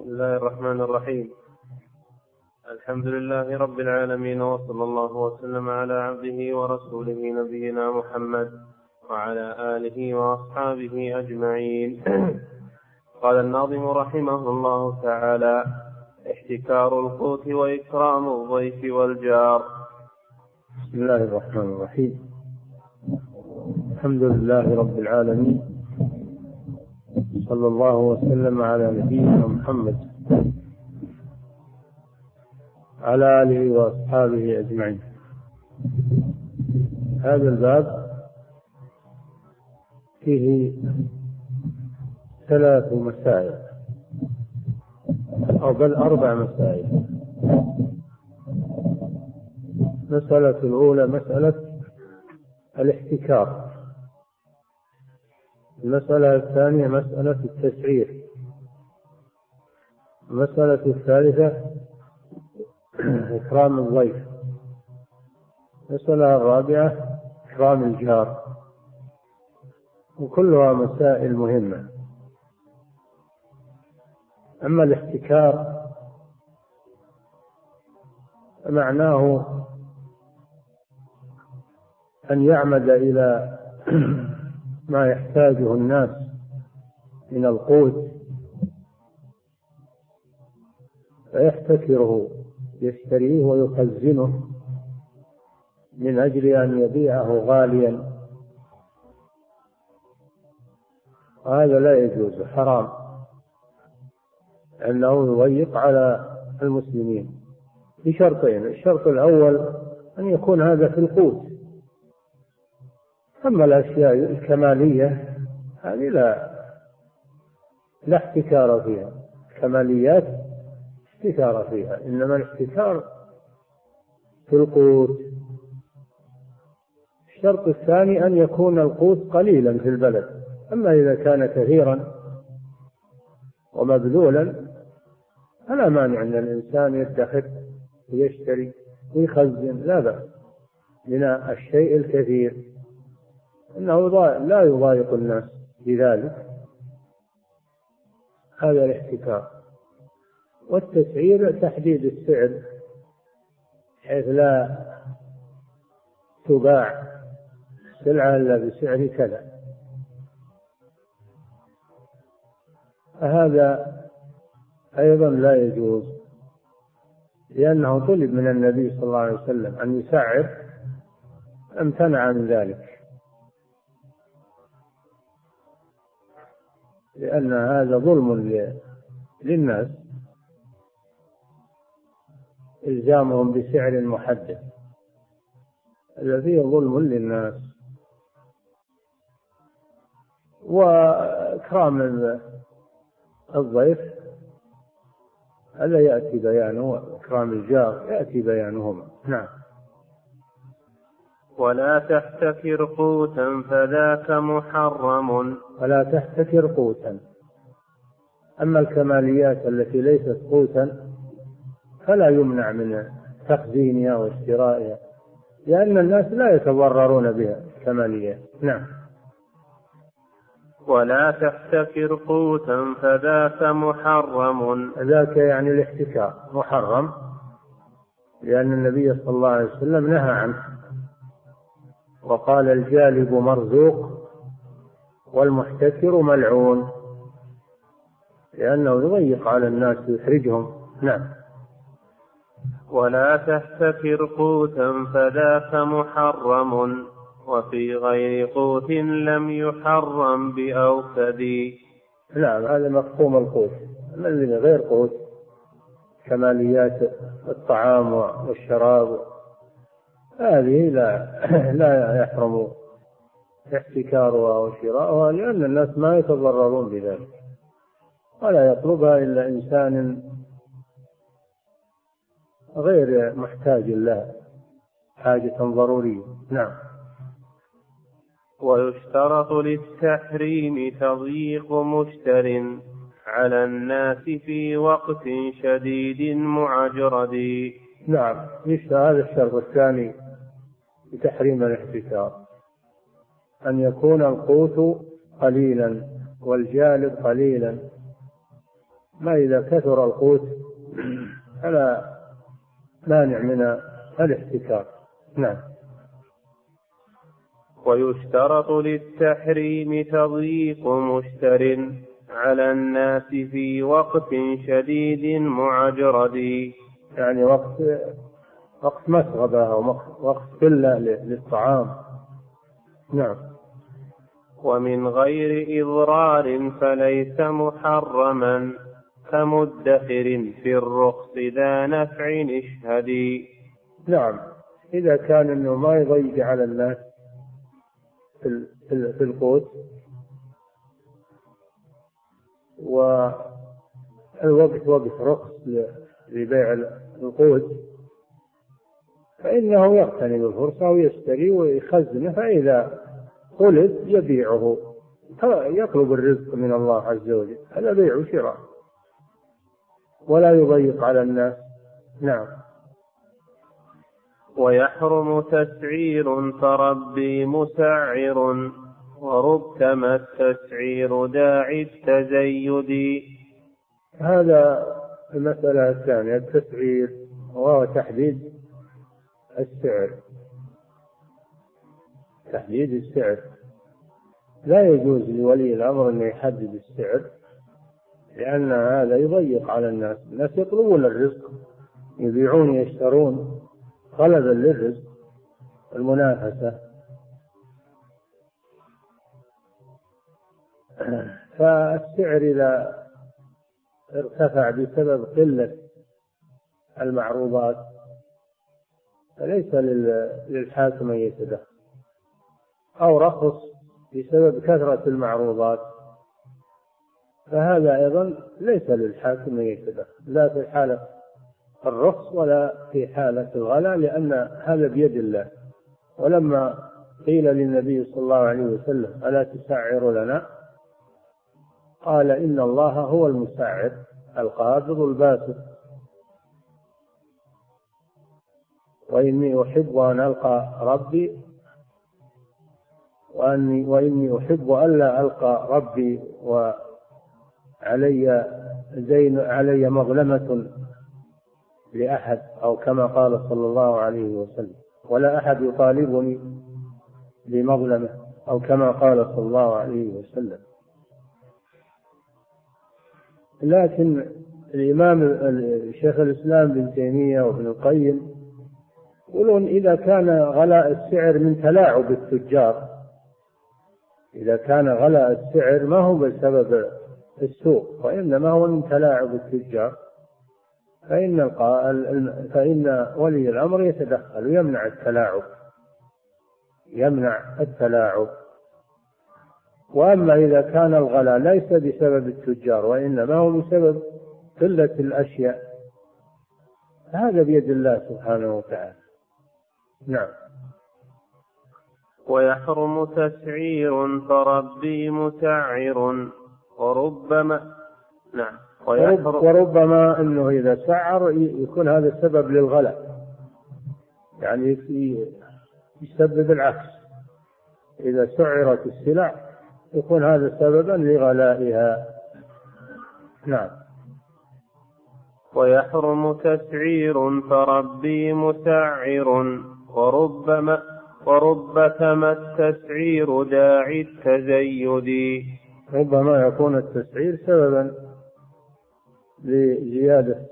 بسم الله الرحمن الرحيم. الحمد لله رب العالمين وصلى الله وسلم على عبده ورسوله نبينا محمد وعلى آله وأصحابه أجمعين. قال الناظم رحمه الله تعالى احتكار القوت وإكرام الضيف والجار. بسم الله الرحمن الرحيم. الحمد لله رب العالمين صلى الله وسلم على نبينا محمد على آله وأصحابه أجمعين. هذا الباب فيه ثلاث مسائل أو بل أربع مسائل. المسألة الأولى مسألة الاحتكار. المسألة الثانية مسألة التسعير. المسألة الثالثة إكرام الضيف. المسألة الرابعة إكرام الجار. وكلها مسائل مهمة. أما الاحتكار معناه أن يعمد إلى ما يحتاجه الناس من القوت فيحتكره يشتريه ويخزنه من أجل أن يبيعه غاليا. هذا لا يجوز حرام أنه يضيق على المسلمين بشرطين. الشرط الأول أن يكون هذا في القوت. أما الأشياء الكمالية هذه لا لا احتكار فيها. الكماليات احتكار فيها إنما الاحتكار في القوت. الشرط الثاني أن يكون القوت قليلا في البلد. أما إذا كان كثيرا ومبذولا فلا مانع أن الإنسان يدخر ويشتري ويخزن لا بأس. من الشيء الكثير. أنه لا يضايق الناس بذلك. هذا الاحتكار. والتسعير تحديد السعر حيث لا تباع السلعة إلا بسعر كذا. فهذا أيضا لا يجوز لأنه طلب من النبي صلى الله عليه وسلم أن يسعر امتنع من ذلك. لأن هذا ظلم للناس. إلزامهم بسعر محدد. فيه ظلم للناس. وإكرام الضيف هذا يأتي بيانه. وإكرام الجار يأتي بيانهما. نعم. ولا تحتكر قوتا فذاك محرم. ولا تحتكر قوتا. أما الكماليات التي ليست قوتا فلا يمنع من تخزينها واشترائها لأن الناس لا يتضررون بها الكماليات نعم. ولا تحتكر قوتا فذاك محرم. ذاك يعني الاحتكار. محرم لأن النبي صلى الله عليه وسلم نهى عنه. وقال الجالب مرزوق والمحتكر ملعون لأنه يضيق على الناس ويحرجهم. نعم. ولا تحتكر قوتا فذاك محرم وفي غير قوت لم يحرم بأوكد. نعم هذا مفهوم القوت. من غير قوت كماليات الطعام والشراب هذه لا لا يحرم احتكارها وشراؤها لأن الناس ما يتضررون بذلك ولا يطلبها إلا إنسان غير محتاج لها حاجة ضرورية. نعم. ويشترط للتحريم تضييق مشتر على الناس في وقت شديد معجرد. نعم هذا الشرط الثاني. بتحريم الاحتكار أن يكون القوت قليلا والجالب قليلا. ما إذا كثر القوت فلا مانع من الاحتكار نعم. ويشترط للتحريم تضييق مشتر على الناس في وقت شديد معجرد. يعني وقت وقت مسغبة أو وقت قلة للطعام. نعم. ومن غير إضرار فليس محرما كمدخر في الرخص ذا نفع اشهدي نعم. إذا كان أنه ما يضيق على الناس في في القوت والوقت وقت رخص لبيع القوت فإنه يغتنم الفرصة ويشتري ويخزنه فإذا قلت يبيعه. يطلب الرزق من الله عز وجل. هذا بيع وشراء ولا يضيق على الناس. نعم. ويحرم تسعير فربي مسعر وربما التسعير داعي التزيد. هذا المسألة الثانية التسعير وهو تحديد السعر. تحديد السعر. لا يجوز لولي الأمر أن يحدد السعر لأن هذا يضيق على الناس. الناس يطلبون الرزق يبيعون يشترون. طلبا للرزق المنافسة. فالسعر إذا ارتفع بسبب قلة المعروضات فليس للحاكم أن يتدخل أو رخص بسبب كثرة المعروضات. فهذا أيضا ليس للحاكم أن يتدخل لا في حالة الرخص ولا في حالة الغلاء لأن هذا بيد الله. ولما قيل للنبي صلى الله عليه وسلم ألا تسعر لنا؟ قال إن الله هو المسعر القابض الباسط. وإني أحب أن ألقى ربي وأني وإني أحب ألا ألقى ربي وعلي زين علي مظلمة لأحد أو كما قال صلى الله عليه وسلم. ولا أحد يطالبني بمظلمة أو كما قال صلى الله عليه وسلم. لكن الإمام شيخ الإسلام بن تيمية وابن القيم يقولون إذا كان غلاء السعر من تلاعب التجار إذا كان غلاء السعر ما هو بسبب السوق وإنما هو من تلاعب التجار. فإن فإن ولي الأمر يتدخل ويمنع التلاعب يمنع التلاعب. وأما إذا كان الغلاء ليس بسبب التجار وإنما هو بسبب قلة الأشياء هذا بيد الله سبحانه وتعالى. نعم. ويحرم تسعير فربي مسعر وربما نعم. ويحرم وربما إنه إذا سعر يكون هذا سبب للغلاء. يعني يسبب العكس. إذا سعرت السلع يكون هذا سببا لغلائها. نعم. ويحرم تسعير فربي مسعر وربما وربما التسعير داعي التزيد. ربما يكون التسعير سببا لزيادة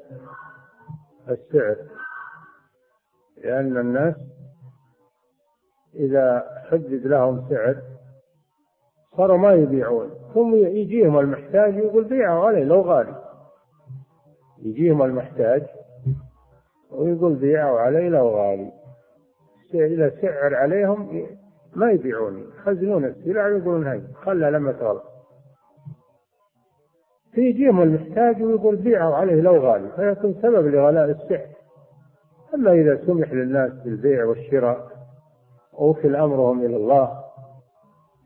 السعر لأن الناس إذا حدد لهم سعر صاروا ما يبيعون. ثم يجيهم المحتاج يقول بيعوا عليه لو غالي. يجيهم المحتاج ويقول بيعوا علي لو غالي. إذا سعر عليهم ما يبيعون يخزنون السلع ويقولون هاي خلها لما تغلى فيجيهم المحتاج ويقول بيعوا عليه لو غالي فيكون سبب لغلاء السعر أما إذا سمح للناس بالبيع والشراء ووكل أمرهم إلى الله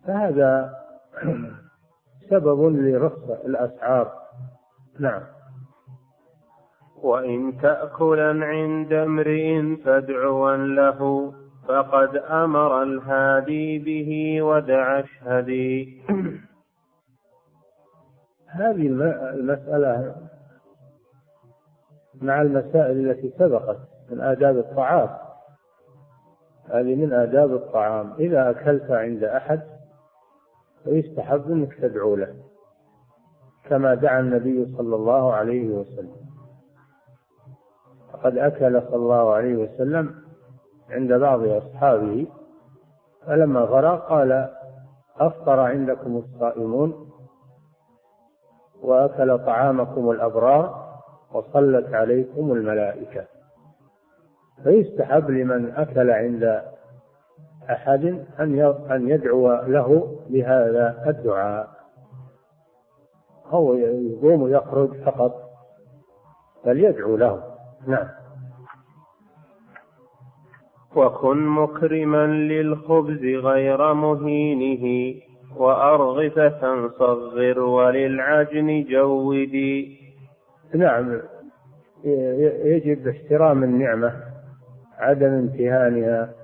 فهذا سبب لرخص الأسعار. نعم. وإن تأكلا عند امرئ فادعوا له فقد أمر الهادي به ودع اشهدي هذه المسألة مع المسائل التي سبقت من آداب الطعام. هذه من آداب الطعام. إذا أكلت عند أحد فيستحب أنك تدعو له كما دعا النبي صلى الله عليه وسلم. قد أكل صلى الله عليه وسلم عند بعض أصحابه فلما فرغ قال أفطر عندكم الصائمون؟ وأكل طعامكم الأبرار وصلت عليكم الملائكة. فيستحب لمن أكل عند أحد أن يدعو له بهذا الدعاء. هو يقوم يخرج فقط بل يدعو له. نعم. وكن مكرما للخبز غير مهينه وأرغفة صغر وللعجن جودي نعم. يجب احترام النعمة عدم امتهانها.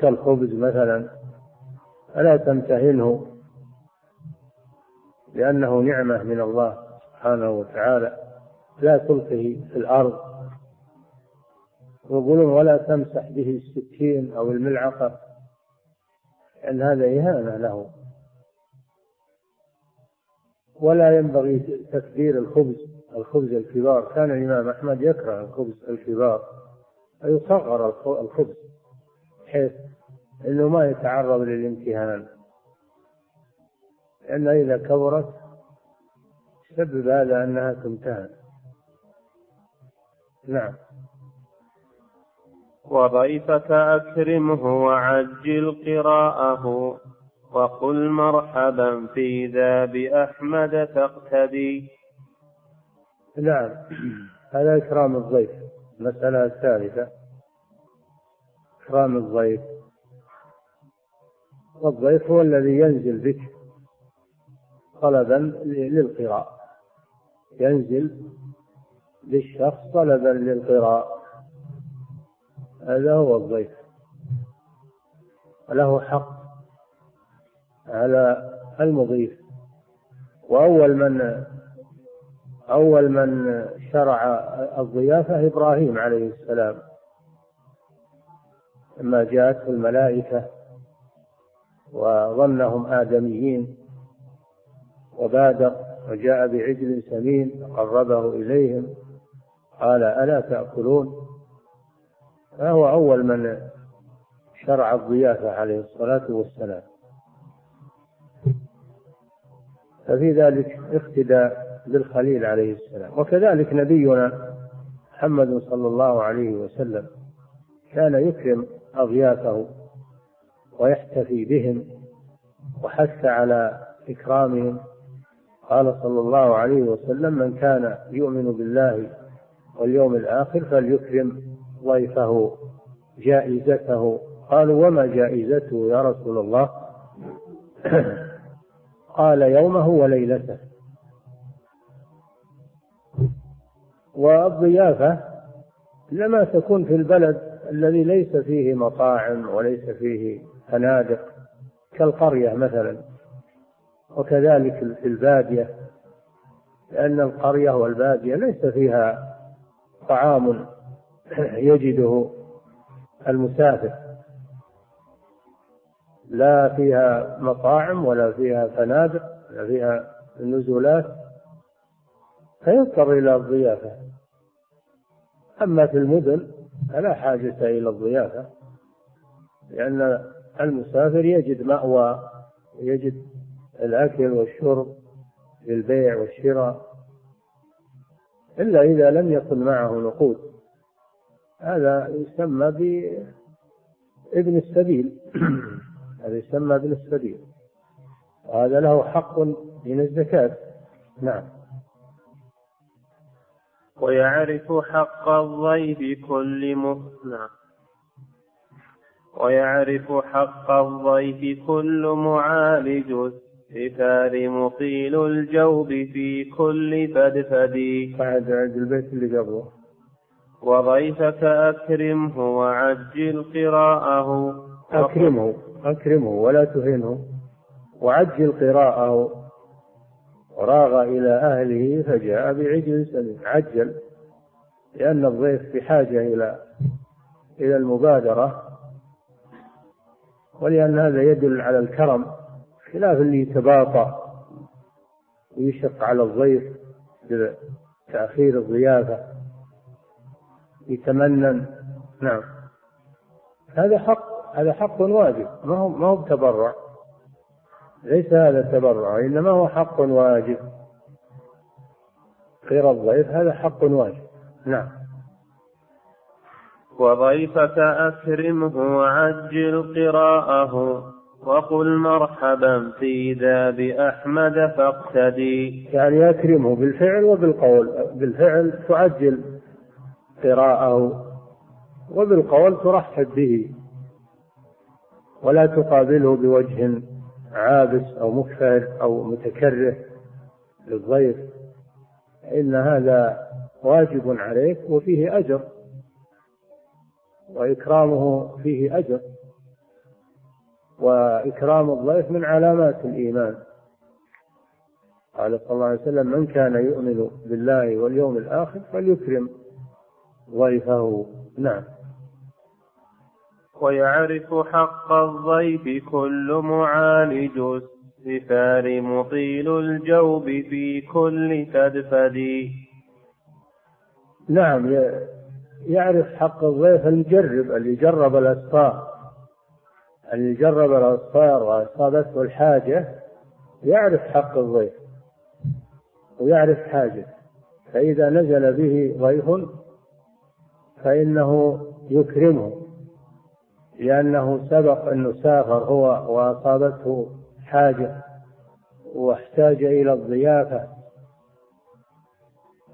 كالخبز مثلا فلا تمتهنه؟ لأنه نعمة من الله سبحانه وتعالى. لا تلقه في الأرض. يقولون ولا تمسح به السكين أو الملعقة لأن هذا إهانة له. ولا ينبغي تكبير الخبز الخبز الكبار. كان الإمام أحمد يكره الخبز الكبار يصغر الخبز بحيث أنه ما يتعرض للامتهان. لأن إذا كبرت سبب هذا أنها تمتهن. نعم. وضيفك أكرمه وعجل قراءه وقل مرحبا في ذا بأحمد تقتدي. نعم. هذا إكرام الضيف. المسألة الثالثة. إكرام الضيف. والضيف هو الذي ينزل بك طلبا للقراءة. ينزل للشخص طلبا للقراءة. هذا هو الضيف. له حق على المضيف. وأول من أول من شرع الضيافة إبراهيم عليه السلام. لما جاءته الملائكة وظنهم آدميين وبادر وجاء بعجل سمين قربه إليهم. قال ألا تأكلون؟ فهو أول من شرع الضيافة عليه الصلاة والسلام. ففي ذلك اقتداء بالخليل عليه السلام. وكذلك نبينا محمد صلى الله عليه وسلم كان يكرم أضيافه ويحتفي بهم وحث على إكرامهم. قال صلى الله عليه وسلم من كان يؤمن بالله واليوم الآخر فليكرم ضيفه جائزته. قالوا وما جائزته يا رسول الله؟ قال يومه وليلته. والضيافة لما تكون في البلد الذي ليس فيه مطاعم وليس فيه فنادق كالقرية مثلا وكذلك في البادية لأن القرية والبادية ليس فيها طعام يجده المسافر. لا فيها مطاعم ولا فيها فنادق ولا فيها نزولات فيضطر إلى الضيافة. أما في المدن فلا حاجة إلى الضيافة لأن المسافر يجد مأوى ويجد الأكل والشرب للبيع والشراء. إلا إذا لم يكن معه نقود. هذا يسمى بابن السبيل. هذا يسمى ابن السبيل. وهذا له حق من الزكاة. نعم. ويعرف حق الضيف كل نعم ويعرف حق الضيف كل معالج الستار مقيل الجوب في كل فدفد. بعد عند البيت اللي قبله وضيفك أكرمه وعجل قراءه أكرمه أكرمه ولا تهنه وعجل قراءه وراغ إلى أهله فجاء بعجل سمين عجل لأن الضيف بحاجة إلى إلى المبادرة. ولأن هذا يدل على الكرم. خلاف اللي يتباطأ ويشق على الضيف بتأخير الضيافة. يتمنن. نعم. هذا حق هذا حق واجب. ما هو ما هو بتبرع ليس هذا تبرع إنما هو حق واجب. خير الضيف هذا حق واجب. نعم. وضيفك أكرمه وعجل قراءه. وقل مرحبا في ذا بأحمد فاقتدي. يعني أكرمه بالفعل وبالقول بالفعل تعجل قراءه وبالقول ترحب به. ولا تقابله بوجه عابس أو مكفر أو متكره للضيف إن هذا واجب عليك وفيه أجر. وإكرامه فيه أجر. وإكرام الضيف من علامات الإيمان. قال صلى الله عليه وسلم من كان يؤمن بالله واليوم الآخر فليكرم ضيفه. نعم. ويعرف حق الضيف كل معالج السفار مطيل الجوب في كل فدفد نعم يعرف حق الضيف المجرب اللي جرب الأسفار اللي جرب الأسفار وأصابته الحاجة يعرف حق الضيف ويعرف حاجة فإذا نزل به ضيف فإنه يكرمه لأنه سبق أنه سافر هو وأصابته حاجة واحتاج إلى الضيافة.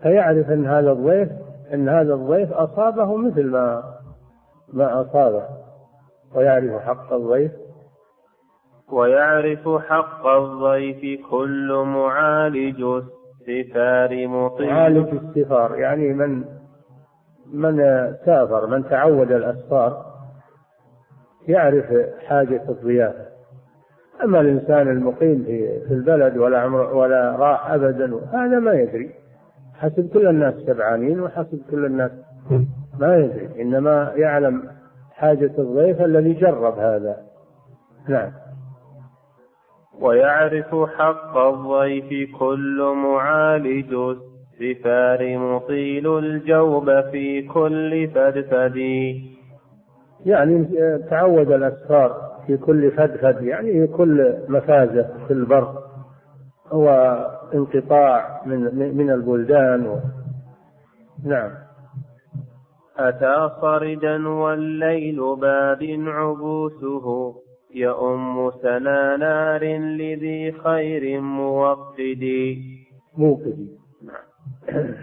فيعرف أن هذا الضيف أن هذا الضيف أصابه مثل ما ما أصابه. ويعرف حق الضيف. ويعرف حق الضيف كل معالج السفار مطيع. معالج السفار يعني من من سافر من تعود الأسفار يعرف حاجة الضيافة أما الإنسان المقيم في في البلد ولا عمر ولا راح أبدا هذا ما يدري. حسب كل الناس سبعانين وحسب كل الناس ما يدري. إنما يعلم حاجة الضيف الذي جرب هذا. نعم. ويعرف حق الضيف كل معالج السفار مطيل الجوب في كل فدفد. يعني تعود الأسفار في كل فدفد يعني في كل مفازة في البر. هو انقطاع من من البلدان و... نعم. أتى صردا والليل باد عبوسه. يؤم سنا نار لذي خير موقد موقد نعم.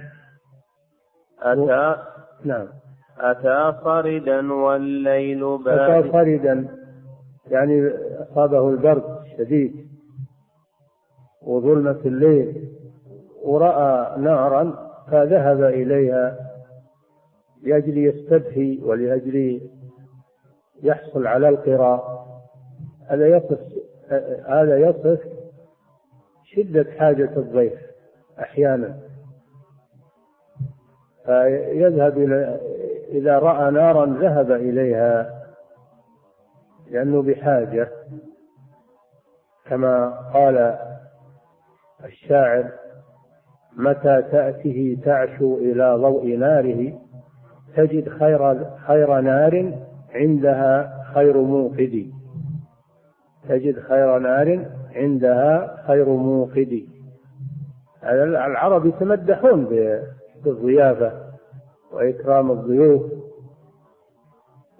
أتى نعم. أتى صردا والليل باد. أتى صردا يعني أصابه البرد الشديد وظلمة الليل ورأى نارا فذهب إليها. لأجل يستدفي ولأجل يحصل على القراء هذا يصف هذا يصف شدة حاجة الضيف أحيانا. فيذهب إلى إذا رأى نارا ذهب إليها لأنه بحاجة. كما قال الشاعر متى تأته تعشو إلى ضوء ناره؟ تجد خير خير نار عندها خير موقد. تجد خير نار عندها خير موقد. العرب يتمدحون بالضيافة وإكرام الضيوف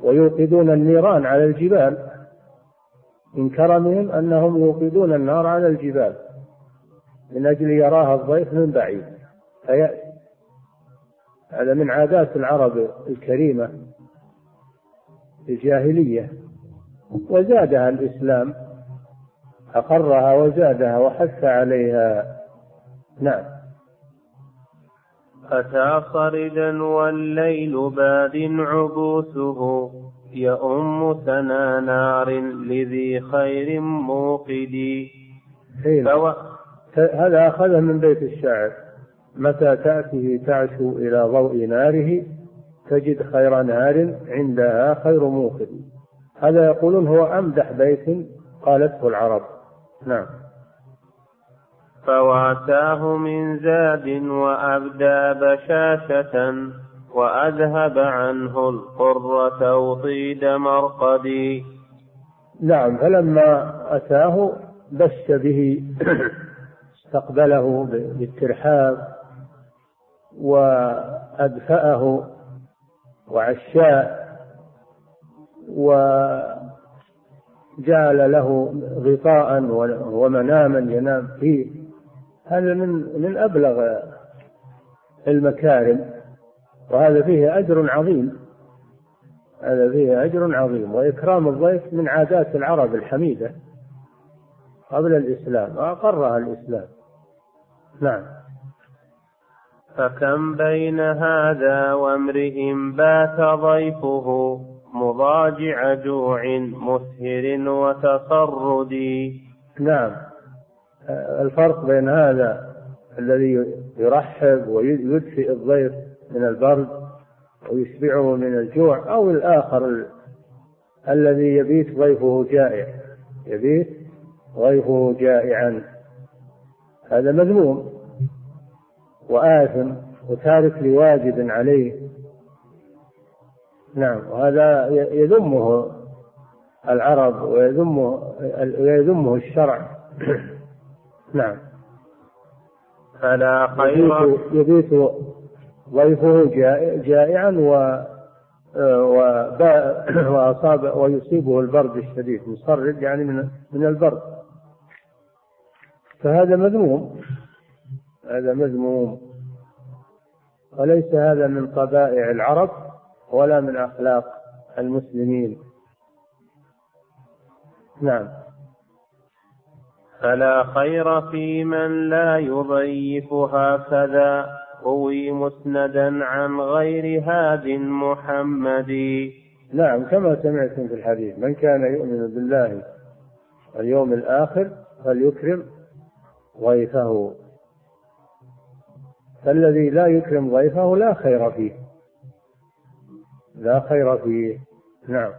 ويوقدون النيران على الجبال. من كرمهم أنهم يوقدون النار على الجبال من أجل يراها الضيف من بعيد. فيأتي هذا من عادات العرب الكريمة في الجاهلية وزادها الإسلام أقرها وزادها وحث عليها. نعم. أتى صردا والليل باد عبوسه يؤم سنا نار لذي خير موقد فو... هذا أخذه من بيت الشاعر. متى تأته تعشو إلى ضوء ناره تجد خير نار عندها خير موقد. هذا يقولون هو أمدح بيت قالته العرب. نعم. فواساه من زاد وأبدى بشاشة وأذهب عنه القر توطيد مرقدي نعم فلما أتاه بش به استقبله بالترحاب وأدفأه وعشاء وجعل له غطاء ومناما ينام فيه. هذا من من أبلغ المكارم وهذا فيه أجر عظيم. هذا فيه أجر عظيم وإكرام الضيف من عادات العرب الحميدة قبل الإسلام وأقرها الإسلام. نعم. فكم بين هذا وامرئ بات ضيفه مضاجع جوع مسهر وتصرد نعم. الفرق بين هذا الذي يرحب ويدفئ الضيف من البرد ويشبعه من الجوع أو الآخر الذي يبيت ضيفه جائع. يبيت ضيفه جائعا. هذا مذموم. وآثم وتارك لواجب عليه. نعم وهذا يذمه العرب ويذمه ويذمه الشرع. نعم. فلا خير؟ يبيت ضيفه جائعا و وأصاب ويصيبه البرد الشديد مصرد يعني من من البرد. فهذا مذموم. هذا مذموم. وليس هذا من طبائع العرب ولا من أخلاق المسلمين. نعم. فلا خير في من لا يضيف هكذا. روي مسندا عن غير هاد محمد. نعم كما سمعتم في الحديث من كان يؤمن بالله اليوم الآخر فليكرم ضيفه. فالذي لا يكرم ضيفه لا خير فيه. لا خير فيه. نعم.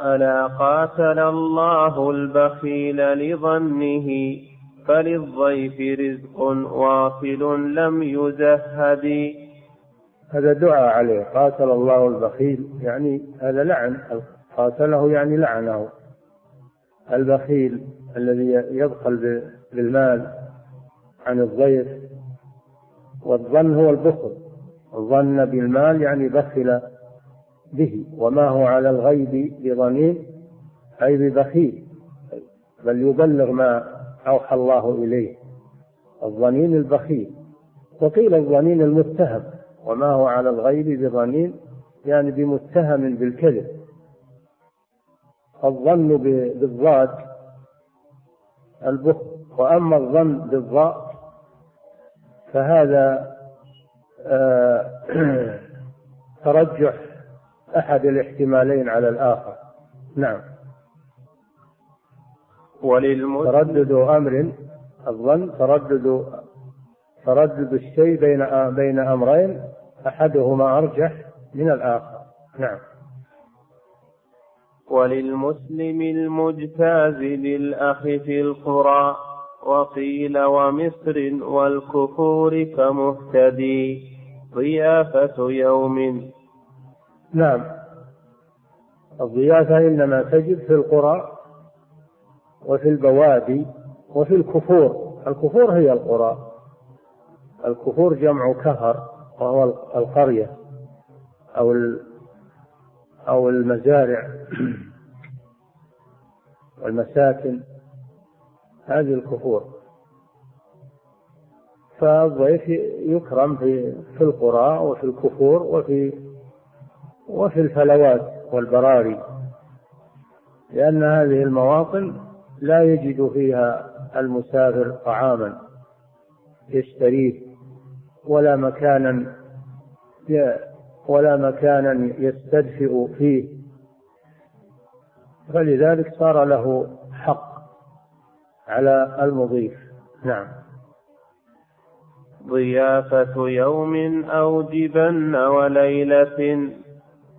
ألا قاتل الله البخيل لظنه فللضيف رزق واصل لم يزهد. هذا دعاء عليه. قاتل الله البخيل يعني هذا لعن. قاتله يعني لعنه. البخيل الذي يبخل بالمال. عن الضيف والظن هو البخل. الظن بالمال يعني بخل به وما هو على الغيب بضنين أي ببخيل. بل يبلغ ما أوحى الله إليه. الظنين البخيل. وقيل الظنين المتهم وما هو على الغيب بظنين يعني بمتهم بالكذب. الظن بالضاد البخل. وأما الظن بالضاء فهذا آه، ترجح أحد الاحتمالين على الآخر. نعم. وللمسلم تردد أمر الظن تردد تردد الشيء بين بين أمرين أحدهما أرجح من الآخر. نعم. وللمسلم المجتاز للأخ في القرى. وقيل ومصر والكفور كمهتدي ضيافة يوم. نعم. الضيافة إنما تجد في القرى وفي البوادي وفي الكفور. الكفور هي القرى. الكفور جمع كهر وهو القرية أو أو المزارع والمساكن. هذه الكفور. فالضيف يكرم في في القرى وفي الكفور وفي وفي الفلوات والبراري لأن هذه المواطن لا يجد فيها المسافر طعاما يشتريه ولا مكانا ولا مكانا يستدفئ فيه. فلذلك صار له حق على المضيف. نعم. ضيافة يوم أو جبن وليلة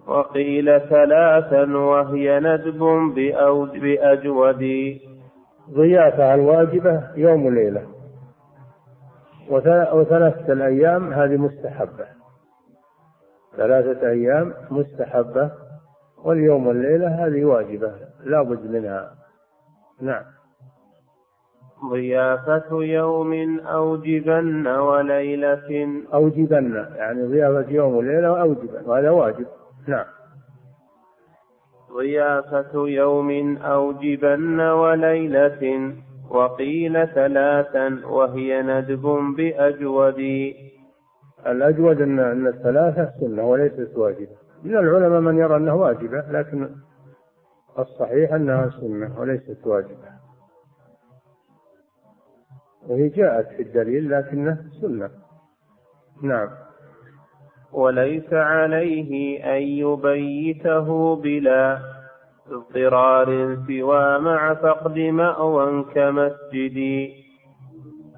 وقيل ثلاثا وهي ندب بأجود. ضيافة الواجبة يوم وليلة. وثلاثة الأيام هذه مستحبة. ثلاثة أيام مستحبة واليوم والليلة هذه واجبة لا بد منها. نعم. ضيافة يوم أوجبن وليلة. أوجبن يعني ضيافة يوم وليلة وأوجبن وهذا واجب. نعم. ضيافة يوم أوجبن وليلة وقيل ثلاثا وهي ندب بأجود. الأجود أن أن الثلاثة سنة وليست واجبة من العلماء من يرى أنها واجبة لكن الصحيح أنها سنة وليست واجبة. وهي جاءت في الدليل لكنه سنة. نعم. وليس عليه أن يبيته بلا اضطرار سوى مع فقد مأوى كمسجد.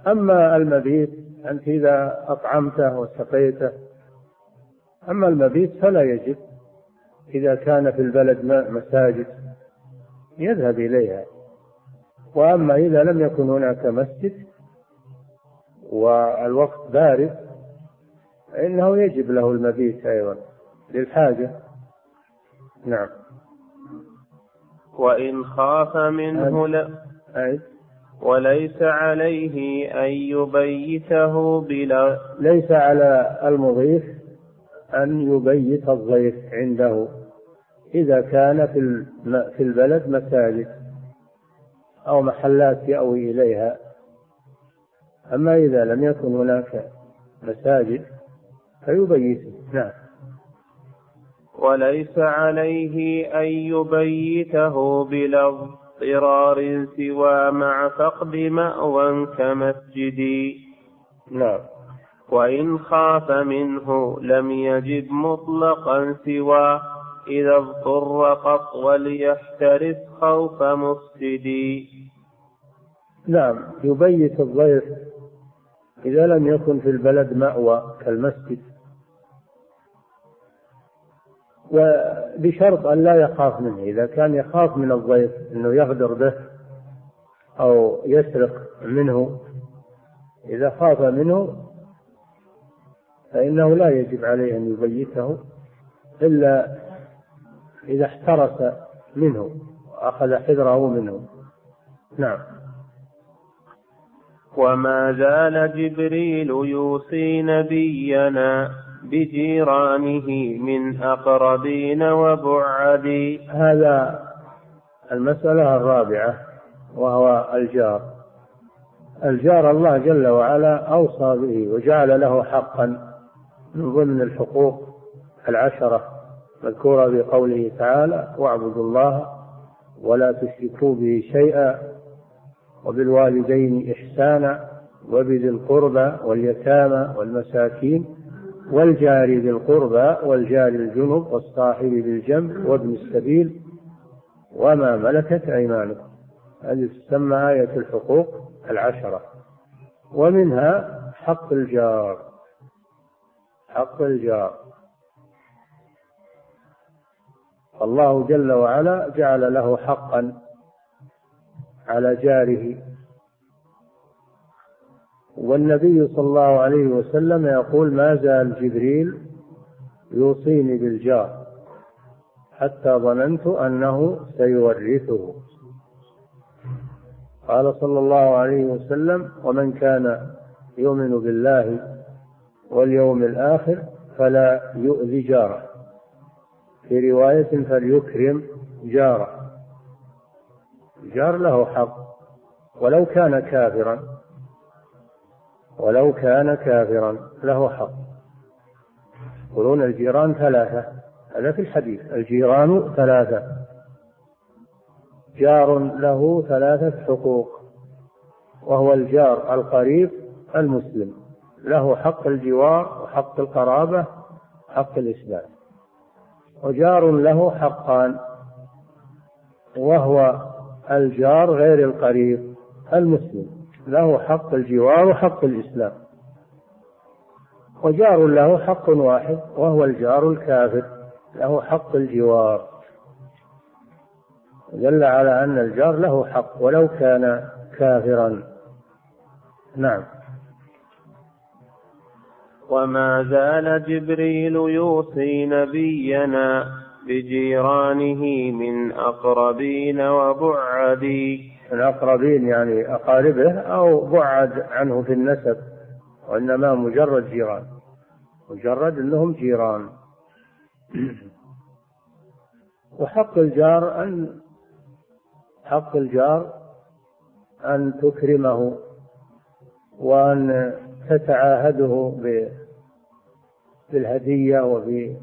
أما المبيت أنت إذا أطعمته وسقيته أما المبيت فلا يجب. إذا كان في البلد مساجد يذهب إليها. وأما إذا لم يكن هناك مسجد والوقت بارد فإنه يجب له المبيت أيضا للحاجة. نعم. وإن خاف منه لا وليس عليه أن يبيته بلا ليس على المضيف أن يبيت الضيف عنده إذا كان في في البلد مساجد أو محلات يأوي إليها. أما إذا لم يكن هناك مساجد فيبيته نعم. وليس عليه أن يبيته بلا اضطرار سوى مع فقد مأوى كمسجد. نعم. وإن خاف منه لم يجب مطلقا سوى. إذا اضطر قط وليحترس خوف مفسد نعم. يبيت الضيف إذا لم يكن في البلد مأوى كالمسجد. وبشرط أن لا يخاف منه إذا كان يخاف من الضيف أنه يغدر به أو يسرق منه إذا خاف منه فإنه لا يجب عليه أن يبيته إلا إذا احترس منه وأخذ حذره منه. نعم. وما زال جبريل يوصي نبينا بجيرانه من أقربين وبعد. هذا المسألة الرابعة وهو الجار. الجار الله جل وعلا أوصى به وجعل له حقا من ضمن الحقوق العشرة مذكورة بقوله تعالى واعبدوا الله ولا تشركوا به شيئا وبالوالدين إحسانا وبذي القربى واليتامى والمساكين والجار ذي القربى والجار الجنب والصاحب بالجنب وابن السبيل وما ملكت أيمانكم. هذه تسمى آية الحقوق العشرة. ومنها حق الجار. حق الجار. الله جل وعلا جعل له حقا على جاره. والنبي صلى الله عليه وسلم يقول ما زال جبريل يوصيني بالجار حتى ظننت أنه سيورثه. قال صلى الله عليه وسلم ومن كان يؤمن بالله واليوم الآخر فلا يؤذي جاره. في رواية فليكرم جاره. الجار له حق. ولو كان كافرا ولو كان كافرا له حق. يقولون الجيران ثلاثة هذا في الحديث. الجيران ثلاثة. جار له ثلاثة حقوق وهو الجار القريب المسلم. له حق الجوار وحق القرابة حق الإسلام. وجار له حقان وهو الجار غير القريب المسلم له حق الجوار وحق الإسلام. وجار له حق واحد وهو الجار الكافر له حق الجوار. دل على أن الجار له حق ولو كان كافرا. نعم. وما زال جبريل يوصي نبينا بجيرانه من أقربين وبعدي. الأقربين يعني أقاربه أو بعد عنه في النسب وإنما مجرد جيران. مجرد أنهم جيران. وحق الجار أن حق الجار أن تكرمه وأن تتعاهده بالهدية وفي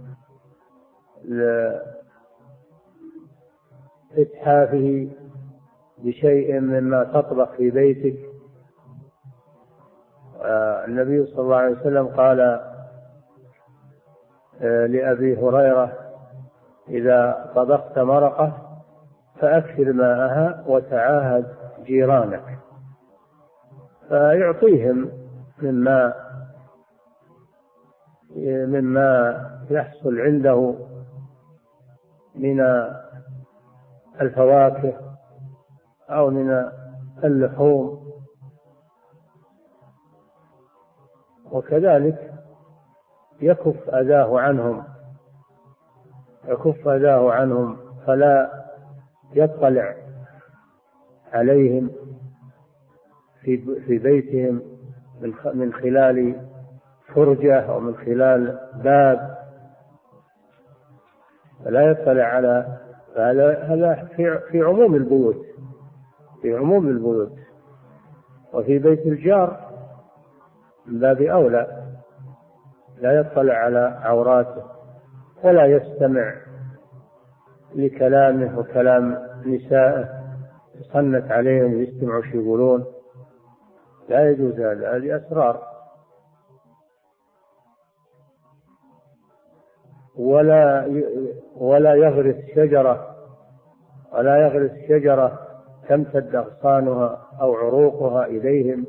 إتحافه بشيء مما تطبخ في بيتك. النبي صلى الله عليه وسلم قال آه، لأبي هريرة إذا طبخت مرقة فأكثر ماءها وتعاهد جيرانك. فيعطيهم مما مما يحصل عنده من الفواكه أو من اللحوم. وكذلك يكف أذاه عنهم يكف أذاه عنهم فلا يطلع عليهم في في بيتهم من من خلال فرجة أو من خلال باب. فلا يطلع على هذا في في عموم البيوت في عموم البيوت. وفي بيت الجار من باب أولى لا يطلع على عوراته ولا يستمع لكلامه وكلام نسائه يصنت عليهم يستمعوا شو يقولون لا يجوز هذا هذه أسرار. ولا ولا يغرس شجرة ولا يغرس شجرة تمتد أغصانها أو عروقها إليهم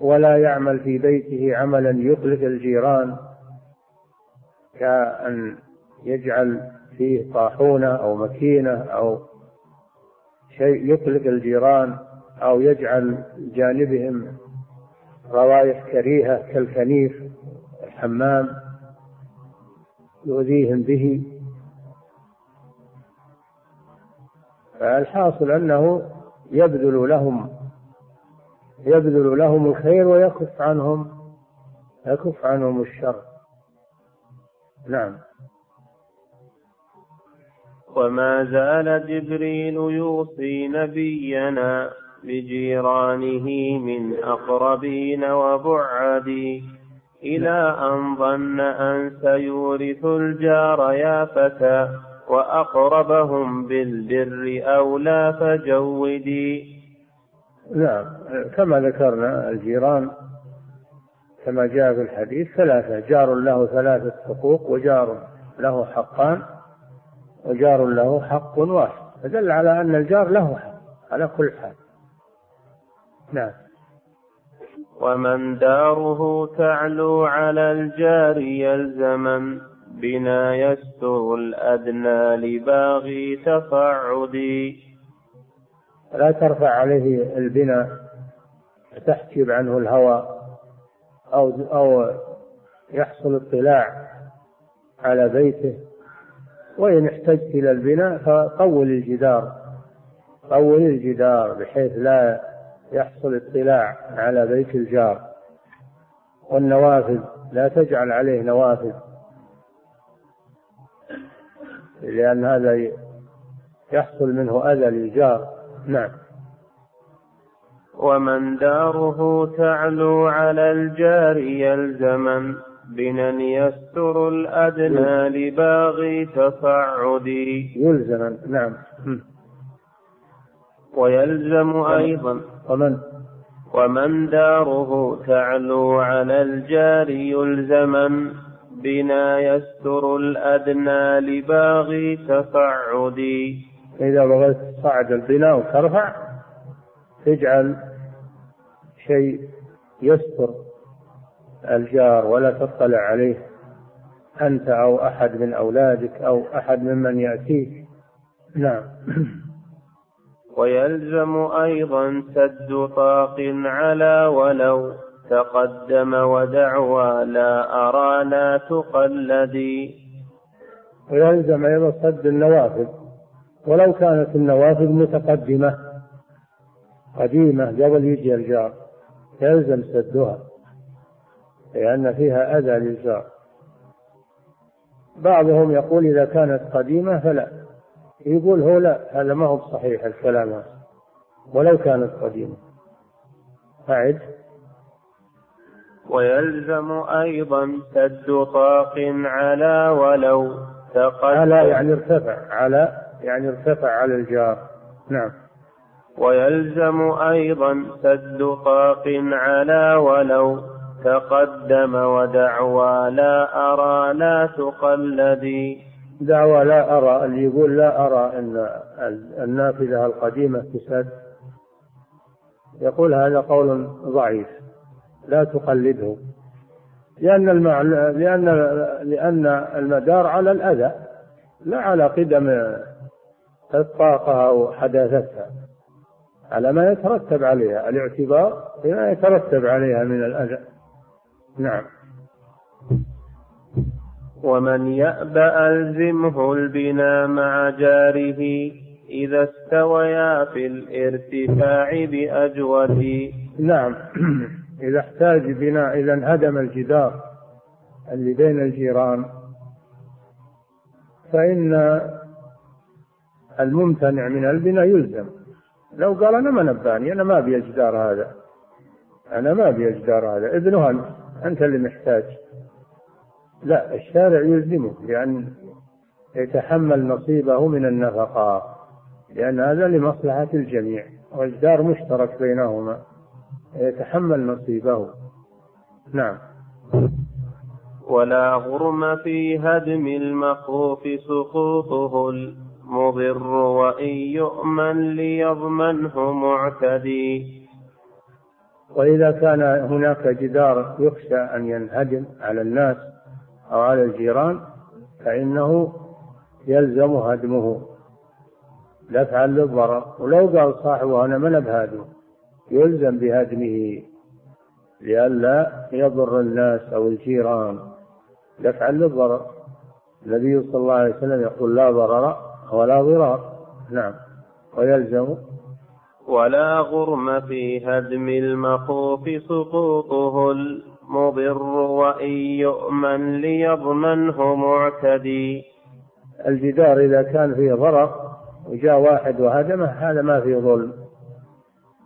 ولا يعمل في بيته عملا يقلق الجيران كأن يجعل فيه طاحونة أو مكينة أو شيء يقلق الجيران أو يجعل جانبهم روائح كريهة كالكنيف الحمام. يؤذيهم به. فالحاصل أنه يبذل لهم يبذل لهم الخير ويكف عنهم يكف عنهم الشر. نعم. وما زال جبريل يوصي نبينا بجيرانه من أقربين وبعدي. إلى أن ظن أن سيورث الجار يا فتى وأقربهم بالبر أولى فجودي. نعم كما ذكرنا الجيران كما جاء في الحديث ثلاثة جار له ثلاثة حقوق وجار له حقان وجار له حق واحد فدل على أن الجار له حق على كل حال. نعم. ومن داره تعلو على الجار يلزما بنا يستر الأدنى لباغي تصعدي لا ترفع عليه البناء تحجب عنه الهواء أو أو يحصل اطلاع على بيته. وإن احتجت إلى البناء فطول الجدار طول الجدار بحيث لا يحصل اطلاع على بيت الجار. والنوافذ لا تجعل عليه نوافذ. لأن هذا يحصل منه أذى للجار. نعم. ومن داره تعلو على الجار يلزما بنا يستر الأدنى لباغي تصعدي. يلزما نعم. ويلزم أيضا ومن ومن داره تعلو على الجار يلزما بنا يستر الأدنى لباغي تصعدي إذا بغيت تصعد البناء وترفع تجعل شيء يستر الجار ولا تطلع عليه أنت أو أحد من أولادك أو أحد ممن يأتيك. نعم. ويلزم أيضا سد طاق على ولو تقدم ودعوى لا أرى لا تقلدي ويلزم أيضا سد النوافذ ولو كانت النوافذ متقدمة قديمة قبل يجي الجار يلزم سدها لأن فيها أذى للجار. بعضهم يقول إذا كانت قديمة فلا. يقول هو لا هذا ما هو صحيح الكلام هذا. ولو كانت قديمة. أعد. ويلزم أيضا سد طاق على ولو تقدم. على يعني ارتفع على يعني ارتفع على الجار. نعم. ويلزم أيضا سد طاق على ولو تقدم ودعوى لا أرى لا تقلدي. دعوى لا أرى اللي يقول لا أرى أن النافذة القديمة تسد. يقول هذا قول ضعيف لا تقلده. لأن المعنى لأن لأن المدار على الأذى لا على قدم الطاقة أو حداثتها. على ما يترتب عليها الاعتبار بما يترتب عليها من الأذى. نعم. ومن يأبى ألزمه البناء مع جاره إذا استويا في الارتفاع بأجوده. نعم. إذا احتاج بناء إذا انهدم الجدار اللي بين الجيران فإن الممتنع من البناء يلزم. لو قال أنا ما نباني أنا ما أبي هذا. أنا ما أبي هذا. ابنه أنت أنت اللي محتاج. لا الشارع يلزمه لأن يتحمل نصيبه من النفقة لأن هذا لمصلحة الجميع والجدار مشترك بينهما يتحمل نصيبه. نعم. ولا غرم في هدم المخوف سقوطه المضر وإن يؤمن ليضمنه معتدي. وإذا كان هناك جدار يخشى أن ينهدم على الناس أو على الجيران فإنه يلزم هدمه. دفعا للضرر ولو قال صاحبه أنا من بهادمه يلزم بهدمه. لئلا يضر الناس أو الجيران. دفعا للضرر النبي صلى الله عليه وسلم يقول لا ضرر ولا ضرار. نعم. ويلزم. ولا غرم في هدم المخوف سقوطه المضر وإن يؤمن ليضمنه معتدي. الجدار إذا كان فيه ضرر وجاء واحد وهدمه هذا ما فيه ظلم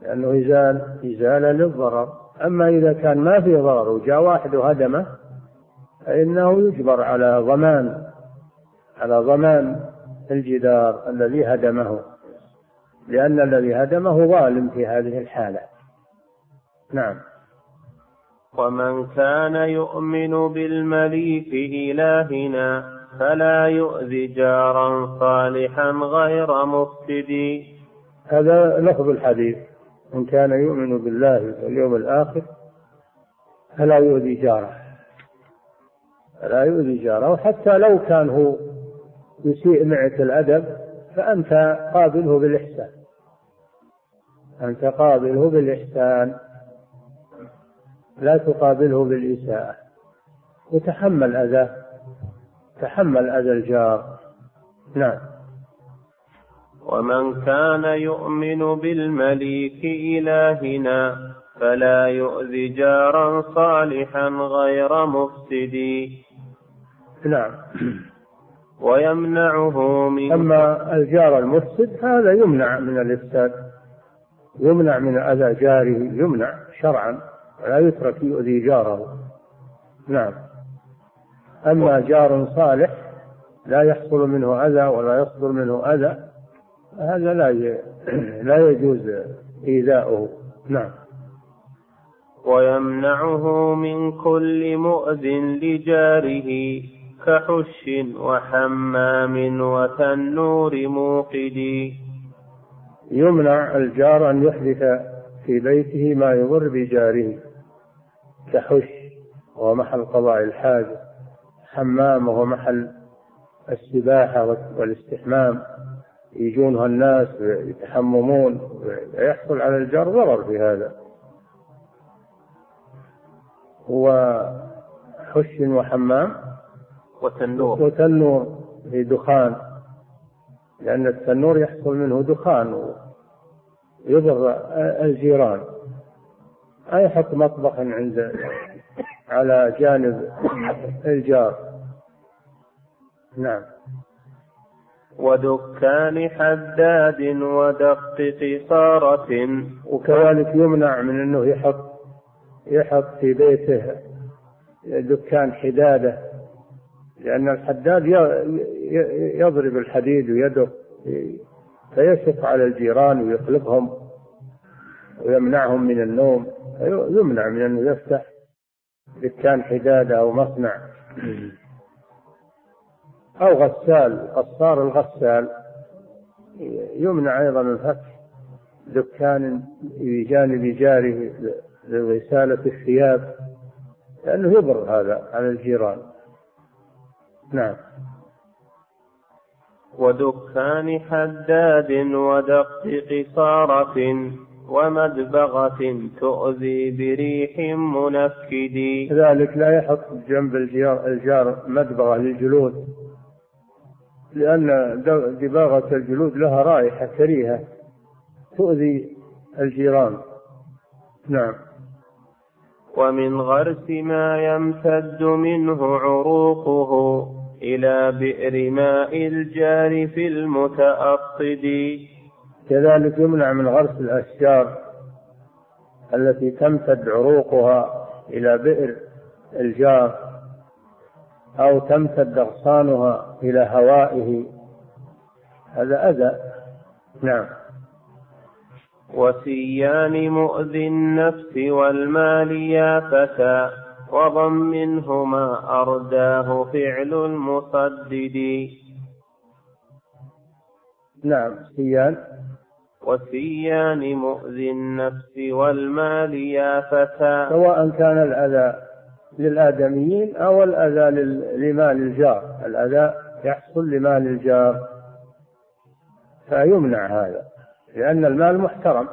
لأنه إزال إزالة للضرر. أما إذا كان ما فيه ضرر وجاء واحد وهدمه فإنه يجبر على ضمان على ضمان الجدار الذي هدمه لأن الذي هدمه ظالم في هذه الحالة. نعم. ومن كان يؤمن بالمليك إلهنا فلا يؤذي جارا صالحا غير مفسد. هذا لفظ الحديث. من كان يؤمن بالله واليوم الآخر فلا يؤذي جاره. فلا يؤذي جاره. وحتى لو كان هو يسيء معك الأدب فأنت قابله بالإحسان. أنت قابله بالإحسان. لا تقابله بالإساءة. وتحمل أذاه تحمل أذى الجار. نعم. ومن كان يؤمن بالمليك إلهنا فلا يؤذي جارا صالحا غير مفسد. نعم. ويمنعه من أما الجار المفسد هذا يمنع من الإفساد يمنع من أذى جاره يمنع شرعا. ولا يترك يؤذي جاره. نعم. أما جار صالح لا يحصل منه أذى ولا يصدر منه أذى هذا لا لا يجوز إيذاؤه. نعم. ويمنعه من كل مؤذ لجاره كحش وحمام وتنور موقد. يمنع الجار أن يحدث في بيته ما يضر بجاره. كحش وهو محل قضاء الحاجة حمام وهو محل السباحة والاستحمام. يجونها الناس يتحممون ويحصل على الجار ضرر في هذا. هو حش وحمام وتنور. وتنور في دخان لأن التنور يحصل منه دخان ويضر الجيران. ما يحط مطبخ عند على جانب الجار؟ نعم. ودكان حداد ودق قصارة. وكذلك يمنع من أنه يحط يحط في بيته دكان حداده لأن الحداد يضرب الحديد ويدق فيشق على الجيران ويقلبهم. ويمنعهم من النوم يمنع من انه يفتح دكان حداده أو مصنع. أو غسال قصار الغسال يمنع أيضا الفتح دكان بجانب جاره لغسالة الثياب لأنه يضر هذا على الجيران. نعم. ودكان حداد ودق قصارة. ومدبغة تؤذي بريح منكد كذلك لا يحط جنب الجار, الجار مدبغة للجلود لأن دباغة الجلود لها رائحة كريهة تؤذي الجيران. نعم. ومن غرس ما يمتد منه عروقه إلى بئر ماء الجار في المتأصد كذلك يمنع من غرس الأشجار التي تمتد عروقها إلى بئر الجار أو تمتد أغصانها إلى هوائه. هذا أذى. نعم. وسيان مؤذي النفس والمال يا فتى وضمنهما أرداه فعل المصدد. نعم سيان. وسيان مؤذي النفس والمال يا فتى. سواء كان الأذى للآدميين أو الأذى لمال الجار. الأذى يحصل لمال الجار. فيمنع هذا لأن المال محترم.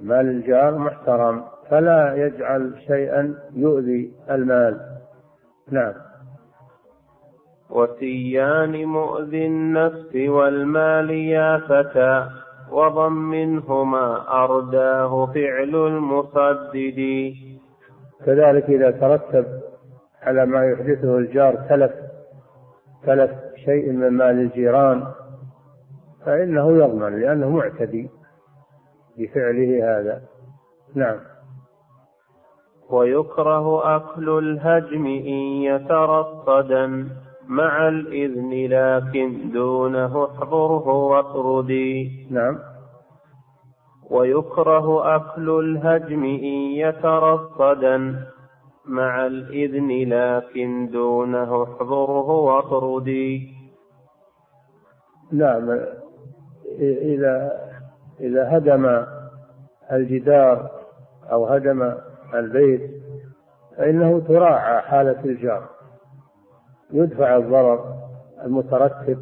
مال الجار محترم فلا يجعل شيئا يؤذي المال. نعم. وسيان مؤذي النفس والمال يا فتى وضمنهما أرداه فعل المصدد. كذلك إذا ترتب على ما يحدثه الجار تلف تلف شيء من مال الجيران فإنه يضمن لأنه معتدي بفعله هذا. نعم. ويكره أكل الهجم إن يترصدا. مع الإذن لكن دونه احضره واطردي نعم. ويكره أكل الهجم إن يترصدا. مع الإذن لكن دونه احضره واطردي نعم. إذا إذا هدم الجدار أو هدم البيت فإنه تراعى حالة الجار. يدفع الضرر المترتب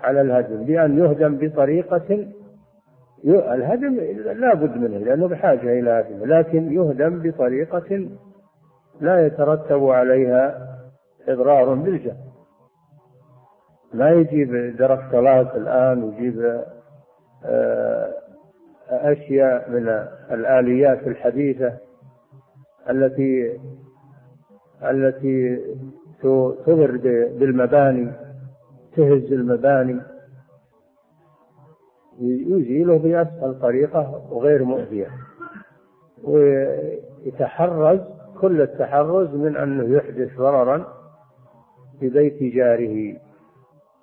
على الهدم بأن يهدم بطريقة الهدم لا بد منه لأنه بحاجة إلى هدم لكن يهدم بطريقة لا يترتب عليها إضرار بالجهل. ما يجيب دركتلات الآن ويجيب آه، أشياء من الآليات الحديثة التي التي تضر بالمباني تهز المباني. يزيله بأسهل طريقة وغير مؤذية. ويتحرز كل التحرز من أنه يحدث ضررا في بيت جاره.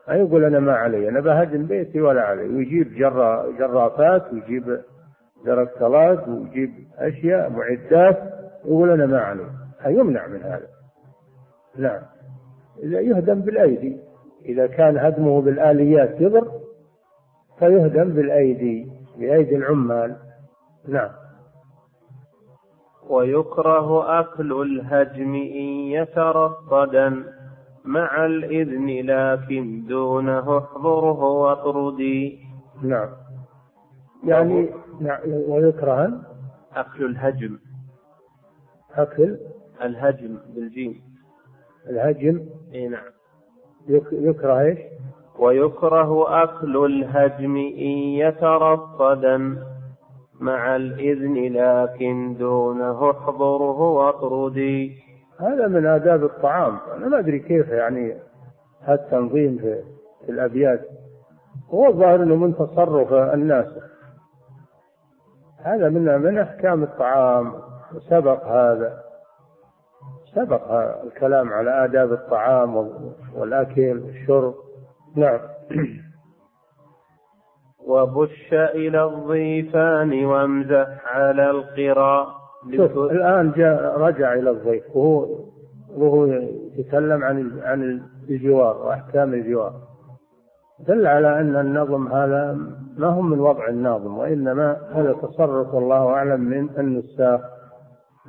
ما يقول أنا ما علي أنا بهدم بيتي ولا علي. ويجيب جرا جرافات ويجيب دركتلات ويجيب أشياء معدات يقول أنا ما علي. يمنع من هذا. نعم. إذا يهدم بالأيدي. إذا كان هدمه بالآليات يضر فيهدم بالأيدي بأيدي العمال. نعم. ويكره أكل الهجم إن يترصدا مع الإذن لكن دونه احضره واطردي نعم. يعني نعم ويكره أكل الهجم. أكل الهجم بالجيم. الهجم إي نعم. يكره إيش؟ ويكره أكل الهجم إن يترصدا مع الإذن لكن دونه احضره واطردي. هذا من آداب الطعام. أنا ما أدري كيف يعني هالتنظيم في, الأبيات. هو الظاهر أنه من تصرف الناس. هذا من من أحكام الطعام سبق هذا. سبق الكلام على آداب الطعام والأكل والشرب. نعم. وبش إلى الضيفان وامزح على القرى. شوف الآن جاء رجع إلى الضيف وهو وهو يتكلم عن عن الجوار وأحكام الجوار. دل على أن النظم هذا ما هو من وضع الناظم وإنما هذا تصرف الله أعلم من النساخ.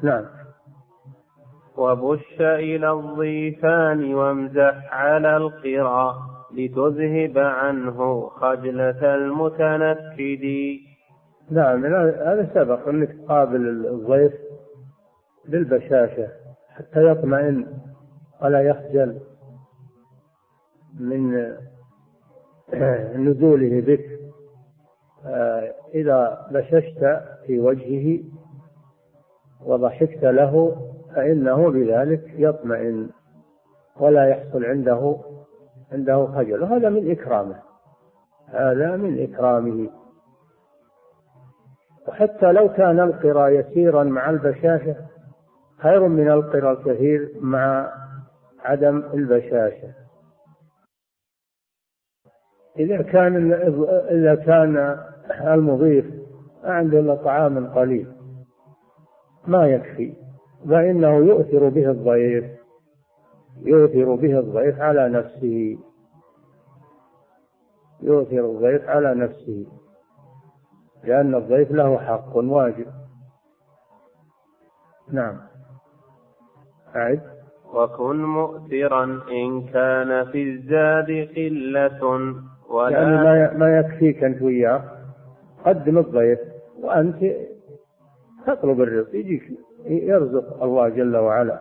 نعم. وبش إلى الضيفان وامزح على القرى لتذهب عنه خجلة المتنكد. نعم هذا سبق أنك تقابل الضيف بالبشاشة حتى يطمئن ولا يخجل من نزوله بك. إذا بششت في وجهه وضحكت له فإنه بذلك يطمئن ولا يحصل عنده عنده خجل. وهذا من إكرامه. هذا من إكرامه. وحتى لو كان القرى يسيرا مع البشاشة خير من القرى الكثير مع عدم البشاشة. إذا كان إذا كان المضيف عنده إلا طعام قليل ما يكفي. فإنه يؤثر به الضيف يؤثر به الضيف على نفسه. يؤثر الضيف على نفسه. لأن الضيف له حق واجب. نعم. أعد. وكن مؤثرا إن كان في الزاد قلة ولا يعني ما ما يكفيك أنت وياه. قدم الضيف وأنت تطلب الرزق يجيك. يرزق الله جل وعلا.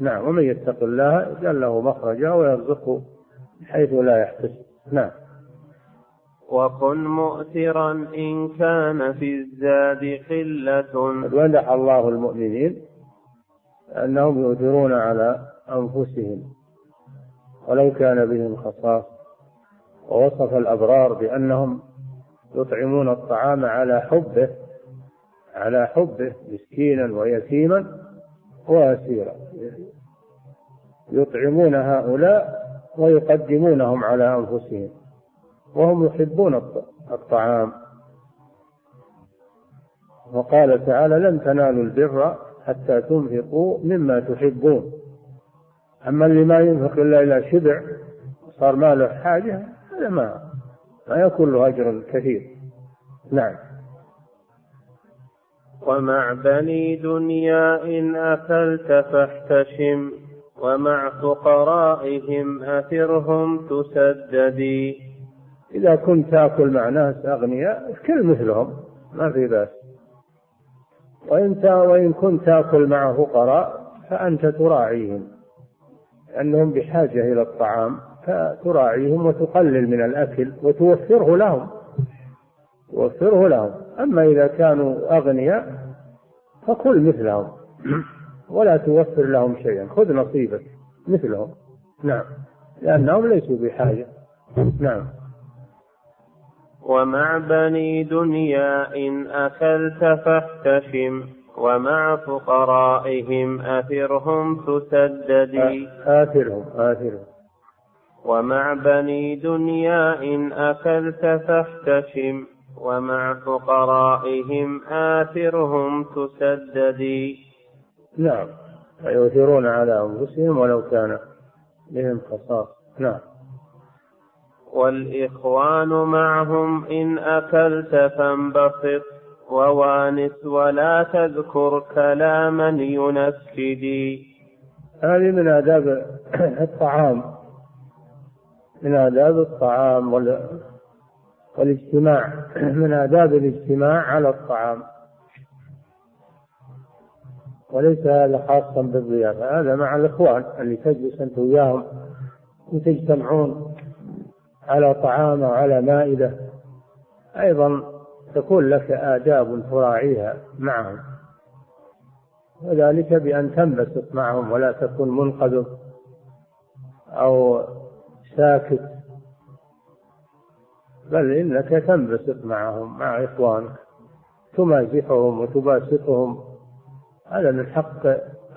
نعم ومن يتق الله يجعل له مخرجا ويرزقه حيث لا يحتسب. نعم. وكن مؤثرا إن كان في الزاد قلة. مدح الله المؤمنين أنهم يؤثرون على أنفسهم. ولو كان بهم خصاص. ووصف الأبرار بأنهم يطعمون الطعام على حبه. على حبه مسكينا ويتيما وأسيرا. يطعمون هؤلاء ويقدمونهم على أنفسهم وهم يحبون الطعام. وقال تعالى لن تنالوا البر حتى تنفقوا مما تحبون. أما اللي ما ينفق إلا إلى شبع صار ما له حاجة هذا ما ما يكون له أجر كثير. نعم. ومع بني دنيا إن أكلت فاحتشم ومع فقرائهم أثرهم تسددي إذا كنت تأكل مع ناس أغنياء كل مثلهم ما في بأس. وإن وإن كنت تأكل مع فقراء فأنت تراعيهم لأنهم بحاجة إلى الطعام فتراعيهم وتقلل من الأكل وتوفره لهم. توفره لهم. أما إذا كانوا أغنياء فكل مثلهم. ولا توفر لهم شيئا. خذ نصيبك مثلهم. نعم. لأنهم ليسوا بحاجة. نعم. ومع بني دنيا إن أكلت فاحتشم ومع فقرائهم أثرهم تسددي آثرهم آثرهم. ومع بني دنيا إن أكلت فاحتشم ومع فقرائهم آثرهم تسددي نعم. ويؤثرون على أنفسهم ولو كان بهم خصاص. نعم. والإخوان معهم إن أكلت فانبسط ووانس ولا تذكر كلاما ينكدي هذه من آداب الطعام. من آداب الطعام والاجتماع من آداب الاجتماع على الطعام. وليس هذا خاصا بالضيافة هذا مع الإخوان اللي تجلس أنت وياهم وتجتمعون على طعام أو على مائدة. أيضا تكون لك آداب تراعيها معهم. وذلك بأن تنبسط معهم ولا تكون منقذ أو ساكت بل إنك تنبسط معهم مع إخوانك تمازحهم وتباسطهم. هذا من حق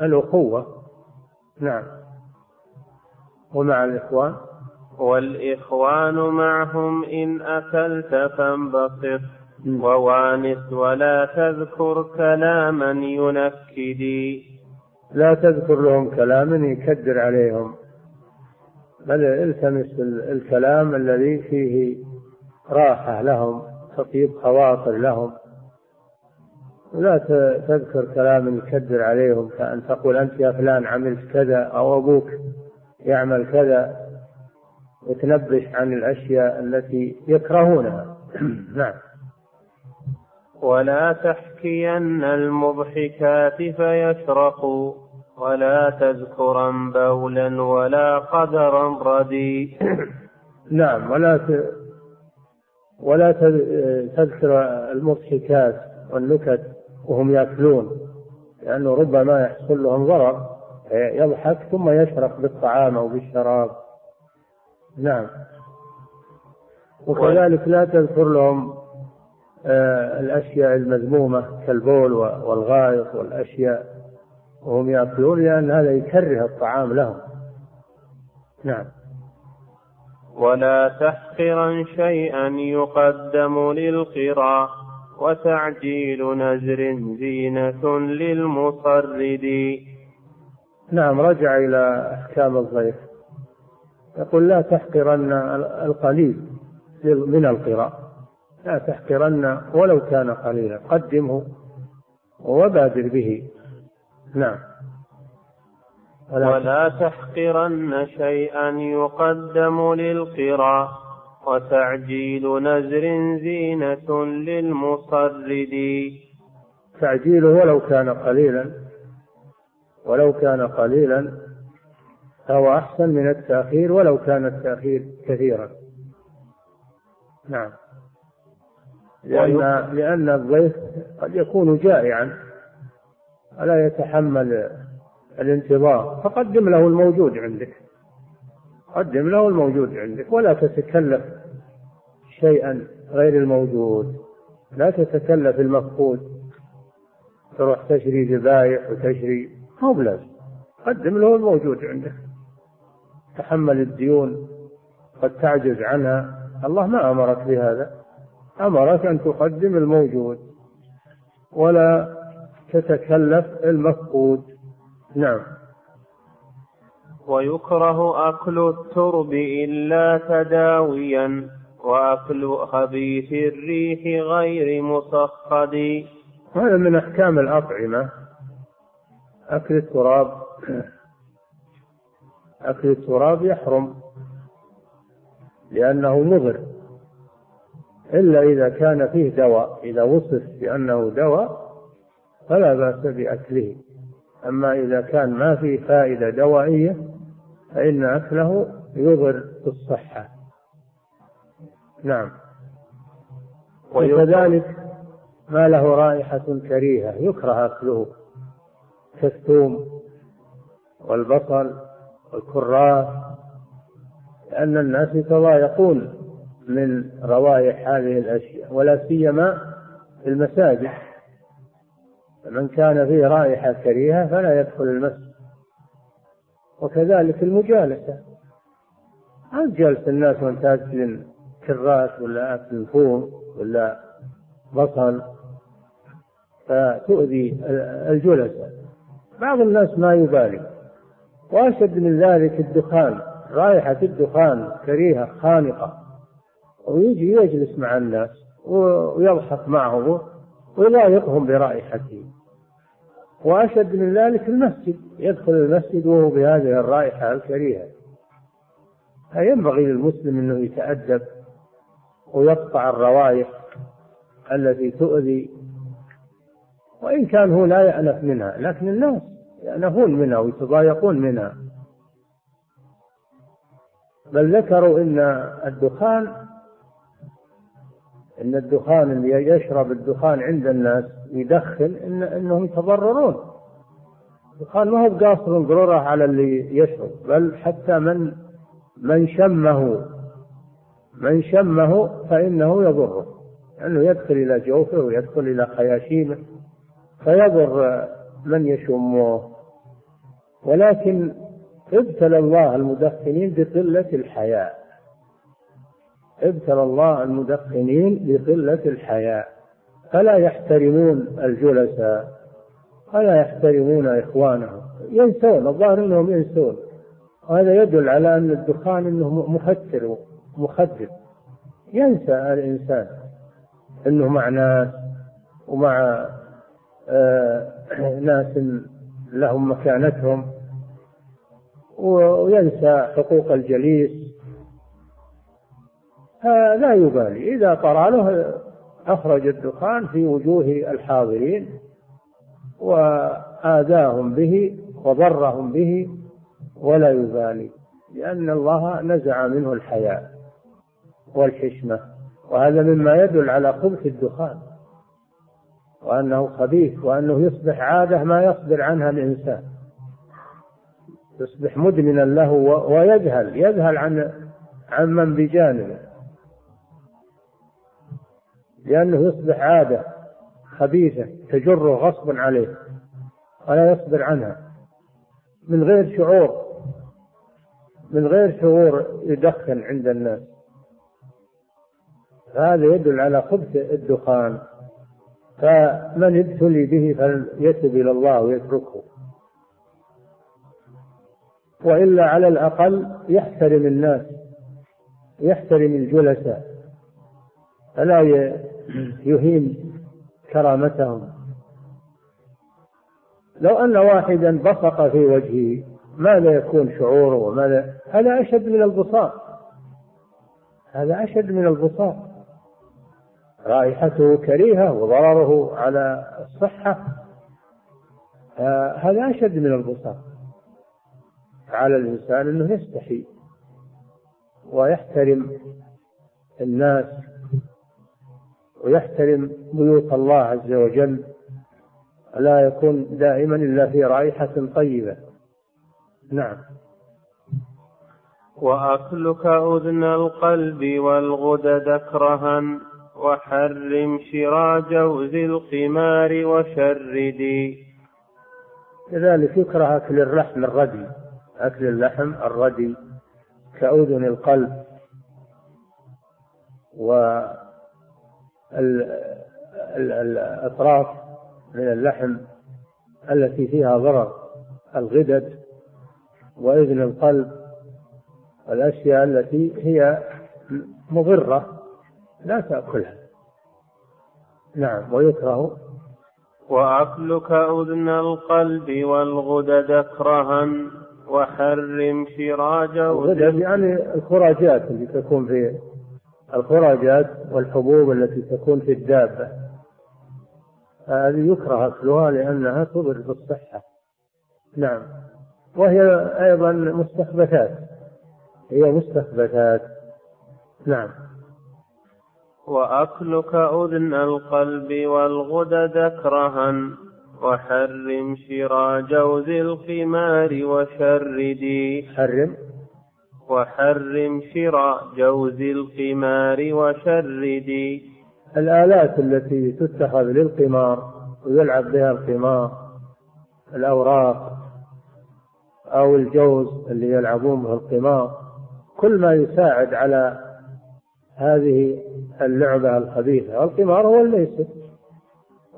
الأخوة. نعم. ومع الإخوان؟ والإخوان معهم إن أكلت فانبسط. ووانس ولا تذكر كلاما ينكدي لا تذكر لهم كلاما يكدر عليهم. بل التمس الكلام الذي فيه راحة لهم تطيب خواطر لهم. لا تذكر كلام يكدر عليهم كأن تقول أنت يا فلان عملت كذا أو أبوك يعمل كذا. وتنبش عن الأشياء التي يكرهونها. نعم. ولا تحكين المضحكات فيشرقوا ولا تذكرا بولا ولا قدرا ردي نعم ولا ت... ولا تذكر المضحكات والنكت وهم ياكلون لأنه ربما يحصل لهم ضرر يضحك ثم يشرق بالطعام أو بالشراب. نعم. وكذلك لا تذكر لهم آه، الأشياء المذمومة كالبول والغائط والأشياء وهم يأكلون لأن هذا يكره الطعام لهم. نعم. ولا تحقرا شيئا يقدم للقرى وتعجيل نزر زينة للمصرد نعم رجع إلى أحكام الضيف. يقول لا تحقرن القليل من القراء لا تحقرن ولو كان قليلا قدمه وبادر به. نعم. ولا, تحقرن شيئا يقدم للقرى وتعجيل نزر زينة للمصرد. تعجيله ولو كان قليلا ولو كان قليلا فهو أحسن من التأخير ولو كان التأخير كثيرا. نعم. لأن لأن الضيف قد يكون جائعا ولا يتحمل الانتظار فقدم له الموجود عندك. قدم له الموجود عندك ولا تتكلف شيئا غير الموجود. لا تتكلف المفقود. تروح تشري ذبايح وتشري مو بلازم. قدم له الموجود عندك. تحمل الديون قد تعجز عنها. الله ما أمرك بهذا. أمرك أن تقدم الموجود ولا تتكلف المفقود. نعم. ويكره أكل الترب إلا تداويا وأكل خبيث الريح غير مصخد هذا من أحكام الأطعمة. أكل التراب أكل التراب يحرم لأنه مضر. إلا إذا كان فيه دواء إذا وصف بأنه دواء فلا بأس بأكله. أما إذا كان ما فيه فائدة دوائية فإن أكله يضر بالصحة. نعم. وكذلك ما له رائحة كريهة يكره أكله. كالثوم والبصل والكراث لأن الناس يتضايقون من روائح هذه الأشياء ولا سيما في المساجد. فمن كان فيه رائحة كريهة فلا يدخل المسجد. وكذلك المجالسة. هل جلس الناس وانت تاكل كراس ولا اكل فوم ولا بصل فتؤذي الجلساء بعض الناس ما يبالي. وأشد من ذلك الدخان رائحة الدخان كريهة خانقة. ويجي يجلس مع الناس ويضحك معهم ويضايقهم برائحته. وأشد من ذلك المسجد. يدخل المسجد وهو بهذه الرائحة الكريهة. فينبغي للمسلم أنه يتأدب ويقطع الروائح التي تؤذي وإن كان هو لا يأنف منها لكن الناس يأنفون منها ويتضايقون منها. بل ذكروا إن الدخان إن الدخان اللي يشرب الدخان عند الناس يدخن إن إنهم يتضررون. الدخان ما هو بقاصر القرورة على اللي يشرب بل حتى من من شمه من شمه فإنه يضره لأنه يعني يدخل إلى جوفه ويدخل إلى خياشيمه فيضر من يشمه. ولكن ابتلى الله المدخنين بقلة الحياء ابتلى الله المدخنين بقلة الحياء فلا يحترمون الجلساء ولا يحترمون إخوانهم. ينسون الظاهر أنهم ينسون. وهذا يدل على أن الدخان أنه مفتر مخدر. ينسى الإنسان أنه مع ناس ومع آه ناس لهم مكانتهم. وينسى حقوق الجليس. لا يبالي. إذا طرى له أخرج الدخان في وجوه الحاضرين وآذاهم به وضرهم به ولا يبالي لأن الله نزع منه الحياء والحشمة. وهذا مما يدل على خبث الدخان وأنه خبيث وأنه يصبح عادة ما يصبر عنها الإنسان. يصبح مدمنا له ويذهل يذهل عن عن من بجانبه. لأنه يصبح عادة خبيثة تجره غصبا عليه ولا يصبر عنها. من غير شعور من غير شعور يدخن عند الناس. هذا يدل على خبث الدخان. فمن ابتلي به فليتب إلى الله ويتركه. وإلا على الأقل يحترم الناس يحترم الجلساء. فلا يهين كرامتهم. لو أن واحدا بصق في وجهه ماذا يكون شعوره وماذا هذا أشد من البصاق. هذا أشد من البصاق. رائحته كريهة وضرره على الصحة. هذا أشد من البصاق. على الإنسان أنه يستحي ويحترم الناس ويحترم بيوت الله عز وجل لا يكون دائما إلا في رائحة طيبة. نعم. وأكلك أذن القلب والغدد كرها وحرم شرى جوز القمار وشردي كذلك يكره أكل الرحم الردي. أكل اللحم الردي كأذن القلب. والأطراف من اللحم التي فيها ضرر الغدد وإذن القلب والأشياء التي هي مضرة لا تأكلها. نعم ويكره. وأكلك أذن القلب والغدد كرها وحرم شراج الغدد يعني الخراجات اللي تكون في الخراجات والحبوب التي تكون في الدابة. هذه يكره أكلها لأنها تضر بالصحة نعم. وهي أيضا مستخبثات. هي مستخبثات. نعم. وأكلك أذن القلب والغدد كرها وحرم شرى جوز الخمار وشردي حرم. وحرم شرى جوز الخمار وشردي الآلات التي تتخذ للقمار ويلعب بها القمار الأوراق أو الجوز اللي يلعبون به القمار كل ما يساعد على هذه اللعبة الخبيثة. القمار هو الميسر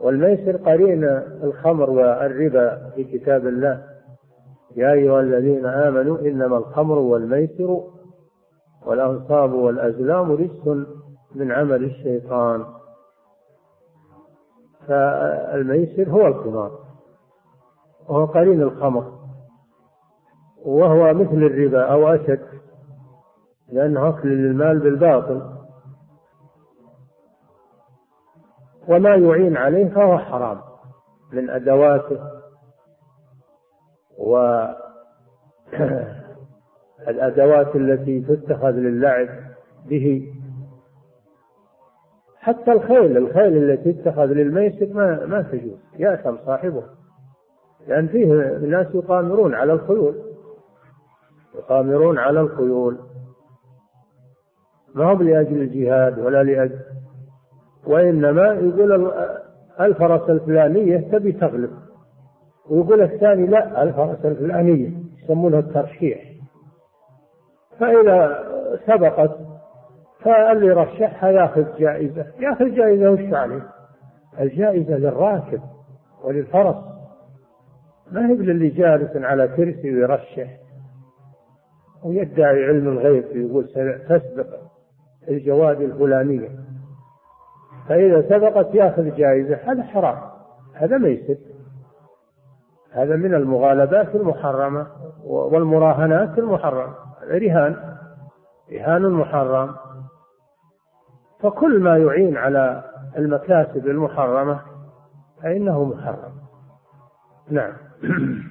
والميسر قرين الخمر والربا في كتاب الله. يا أيها الذين آمنوا إنما الخمر والميسر والأنصاب والأزلام رجس من عمل الشيطان. فالميسر هو القمار وهو قرين الخمر وهو مثل الربا أو أشد لأنه أكل للمال بالباطل. وما يعين عليه فهو حرام من أدواته. والأدوات التي تتخذ للعب به. حتى الخيل الخيل التي تتخذ للميسر ما ما تجوز. يأثم صاحبه. لأن فيه ناس يقامرون على الخيول. يقامرون على الخيول. ما هو لأجل الجهاد ولا لأجل وإنما يقول الفرس الفلانية تبي تغلب ويقول الثاني لا الفرس الفلانية يسمونها الترشيح. فإذا سبقت فاللي رشحها ياخذ جائزة. ياخذ جائزة وش عليه؟ الجائزة للراكب وللفرس. ما هي للي جالس على كرسي ويرشح. ويدعي علم الغيب ويقول تسبق الجواد الفلانية. فإذا سبقت ياخذ جائزة هذا حرام. هذا ميسر هذا من المغالبات المحرمة والمراهنات المحرمة رهان رهان محرم فكل ما يعين على المكاسب المحرمة فإنه محرم. نعم.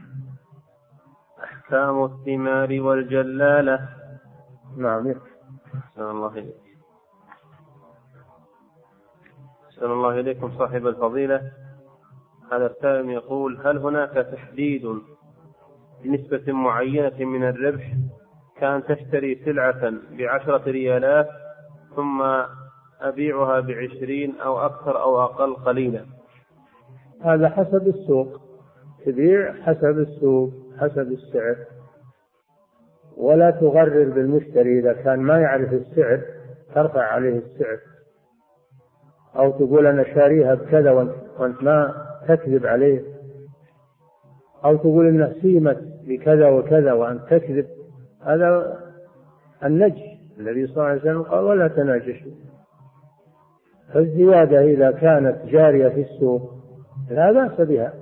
أحكام الثمار والجلالة. نعم. أحسن الله إليك. أحسن الله إليكم صاحب الفضيلة. هذا السائل يقول هل هناك تحديد لنسبة معينة من الربح كأن تشتري سلعة بعشرة ريالات ثم أبيعها بعشرين أو أكثر أو أقل قليلا؟ هذا حسب السوق. تبيع حسب السوق حسب السعر. ولا تغرر بالمشتري إذا كان ما يعرف السعر ترفع عليه السعر. أو تقول أنا شاريها بكذا وأنت ما تكذب عليه. أو تقول إنها سيمت بكذا وكذا وأنت تكذب. هذا النجش الذي صلى الله عليه وسلم قال ولا تناجشوا. فالزيادة إذا كانت جارية في السوق لا بأس بها.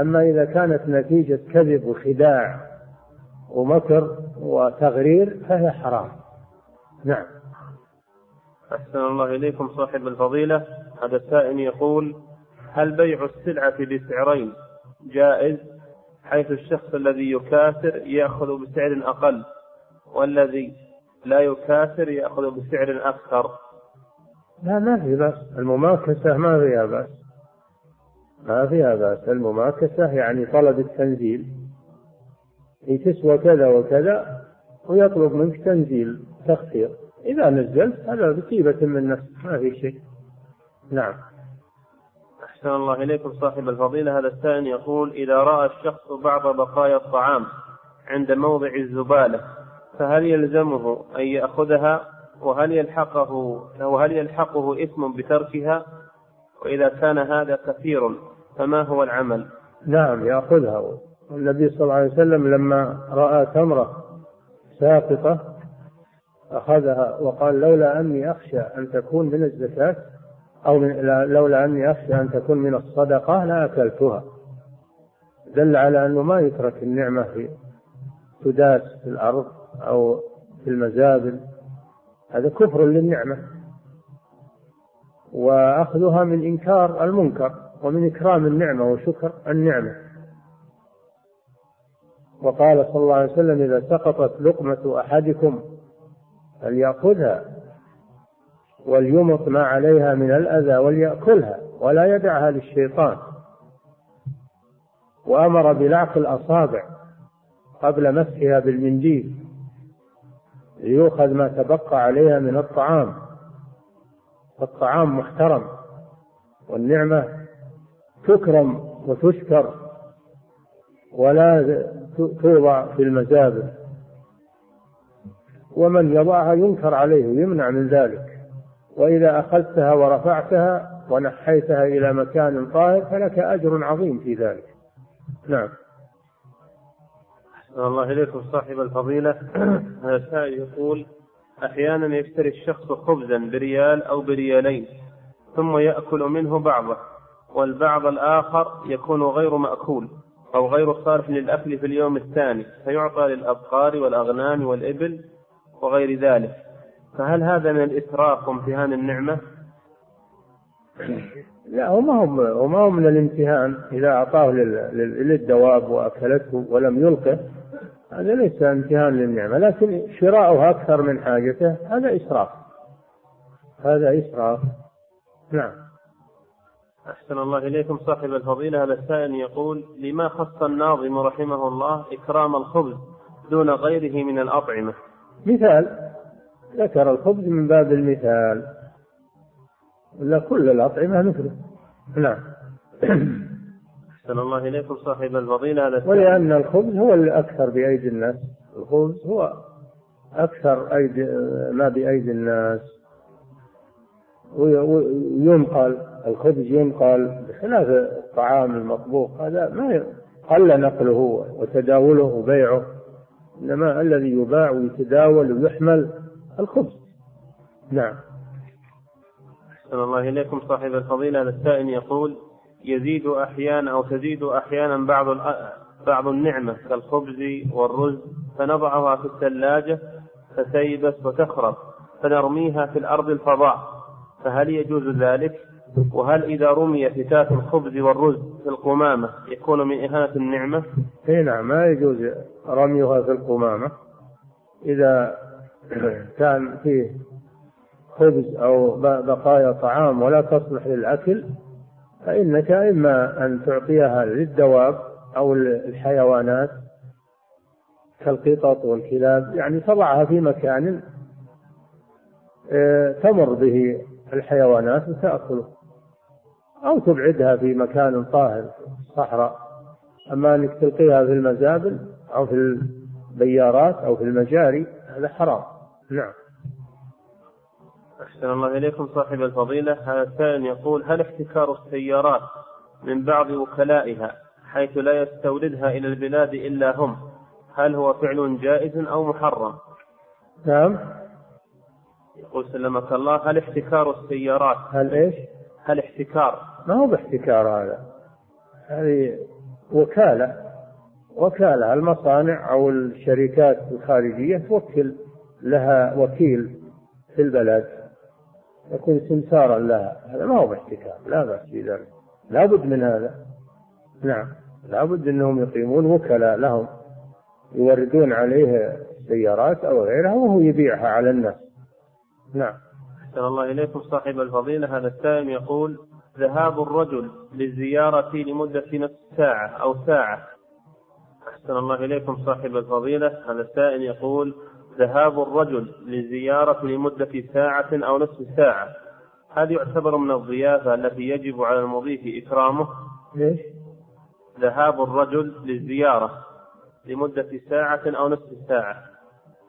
أما إذا كانت نتيجة كذب وخداع ومكر وتغرير فهي حرام. نعم. أحسن الله إليكم صاحب الفضيلة. هذا السائل يقول هل بيع السلعة بسعرين جائز؟ حيث الشخص الذي يكاسر يأخذ بسعر أقل والذي لا يكاسر يأخذ بسعر أكثر. لا ما في بأس. المماكسة ما فيها بأس. ما فيها بأس. المماكسة يعني طلب التنزيل. هي تسوى كذا وكذا ويطلب منك تنزيل تخفيض إذا نزلت هذا بطيبة من نفس ما في شيء. نعم. أحسن الله إليكم صاحب الفضيلة. هذا السائل يقول إذا رأى الشخص بعض بقايا الطعام عند موضع الزبالة فهل يلزمه أن يأخذها؟ وهل يلحقه وهل يلحقه إثم بتركها؟ وإذا كان هذا كثير فما هو العمل؟ نعم يأخذها. النبي صلى الله عليه وسلم لما رأى تمرة ساقطة أخذها وقال لولا أني أخشى أن تكون من الزكاة أو من لولا أني أخشى أن تكون من الصدقة لأكلتها دل على أنه ما يترك النعمة في تداس في الأرض أو في المزابل. هذا كفر للنعمة. وأخذها من إنكار المنكر ومن إكرام النعمة وشكر النعمة. وقال صلى الله عليه وسلم إذا سقطت لقمة أحدكم فليأخذها. وليمط ما عليها من الأذى وليأكلها ولا يدعها للشيطان وأمر بلعق الأصابع قبل مسحها بالمنديل ليؤخذ ما تبقى عليها من الطعام. فالطعام محترم والنعمة تكرم وتشكر ولا توضع في المزابل ومن يضعها ينكر عليه ويمنع من ذلك. وإذا أخذتها ورفعتها ونحيتها إلى مكان طاهر فلك أجر عظيم في ذلك. نعم. أحسن الله إليكم صاحب الفضيلة. هذا يقول أحيانا يشتري الشخص خبزا بريال أو بريالين ثم يأكل منه بعضه والبعض الآخر يكون غير مأكول أو غير صالح للأكل في اليوم الثاني فيعطى للأبقار والأغنام والإبل وغير ذلك. فهل هذا من الإسراف وامتهان النعمة؟ لا هو ما هو وما هو من الامتهان إذا أعطاه للدواب وأكلته ولم يلقه هذا ليس امتهان للنعمة لكن شراؤها أكثر من حاجته هذا إسراف. هذا إسراف. نعم. أحسن الله إليكم. صاحب الفضيلة هذا السائل يقول لما خص الناظم رحمه الله إكرام الخبز دون غيره من الأطعمة؟ مثال ذكر الخبز من باب المثال. ولا كل الأطعمة مثله. نعم. أحسن الله إليكم صاحب الفضيلة هذا ولأن الخبز هو الأكثر بأيدي الناس. الخبز هو أكثر أيدي ما بأيدي الناس. وينقل الخبز ينقل بخلاف الطعام المطبوخ. هذا ما قل نقله وتداوله وبيعه. إنما الذي يباع ويتداول ويحمل الخبز نعم أحسن الله إليكم صاحب الفضيلة السائل يقول يزيد أحيانا أو تزيد أحيانا بعض بعض النعمة كالخبز والرز فنضعها في الثلاجة فتيبس وتخرب فنرميها في الأرض الفضاء فهل يجوز ذلك؟ وهل إذا رمي فتات الخبز والرز في القمامة يكون من إهانة النعمة؟ اي نعم ما يجوز رميها في القمامة إذا كان فيه خبز أو بقايا طعام ولا تصلح للأكل فإنك إما أن تعطيها للدواب أو الحيوانات كالقطط والكلاب يعني تضعها في مكان آه، تمر به الحيوانات وتأكله أو تبعدها في مكان طاهر في الصحراء أما أنك تلقيها في المزابل أو في البيارات أو في المجاري هذا حرام. نعم. أحسن الله إليكم صاحب الفضيلة. هذا السائل يقول هل احتكار السيارات من بعض وكلائها حيث لا يستوردها إلى البلاد إلا هم هل هو فعل جائز أو محرم؟ نعم. يقول سلمك الله هل احتكار السيارات؟ هل إيش؟ هل احتكار؟ ما هو باحتكار هذا. هذه وكالة. وكالة المصانع أو الشركات الخارجية توكل. لها وكيل في البلد يكون سمسارا لها. هذا ما هو باحتكار لا بأس بذلك. لابد من هذا. نعم لابد أنهم يقيمون وكلاء لهم يوردون عليه سيارات أو غيرها وهو يبيعها على الناس. نعم. أحسن الله إليكم صاحب الفضيلة. هذا السائل يقول ذهاب الرجل للزيارة لمدة نصف ساعة أو ساعة. أحسن الله إليكم صاحب الفضيلة. هذا السائل يقول ذهاب الرجل لزيارة لمدة ساعة أو نصف ساعة هل يعتبر من الضيافة التي يجب على المضيف إكرامه؟ ليش؟ ذهاب الرجل للزيارة لمدة ساعة أو نصف ساعة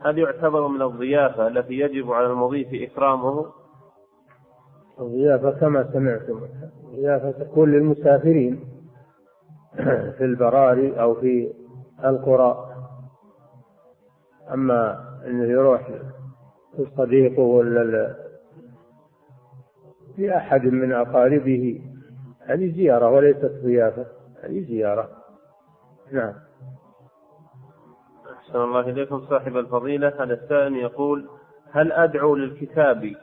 هل يعتبر من الضيافة التي يجب على المضيف إكرامه؟ الضيافة كما سمعتم الضيافة تكون للمسافرين في البراري أو في القرى أما أنه يروح لصديقه ولا لأحد من أقاربه. هذه زيارة وليست ضيافة هذه زيارة. نعم. أحسن الله إليكم صاحب الفضيلة. هذا السائل يقول هل أدعو للكتاب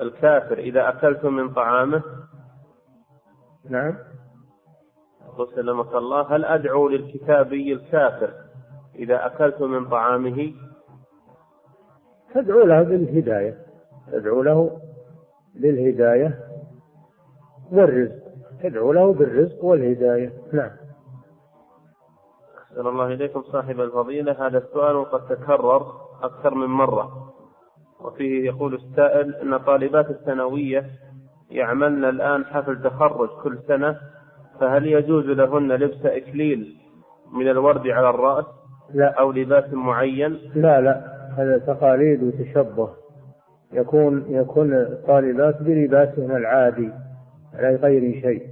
الكافر إذا أكلت من طعامه؟ نعم. يقول سلمك الله. هل أدعو للكتابي الكافر إذا أكلت من طعامه؟ تدعو له بالهداية. تدعو له بالهداية والرزق. تدعو له بالرزق والهداية. نعم. أحسن الله إليكم صاحب الفضيلة. هذا السؤال قد تكرر أكثر من مرة. وفيه يقول السائل أن طالبات الثانوية يعملن الآن حفل تخرج كل سنة فهل يجوز لهن لبس إكليل من الورد على الرأس لا. أو لباس معين؟ لا لا. هذا تقاليد وتشبه. يكون يكون الطالبات بلباسهن العادي لا يغير شيء.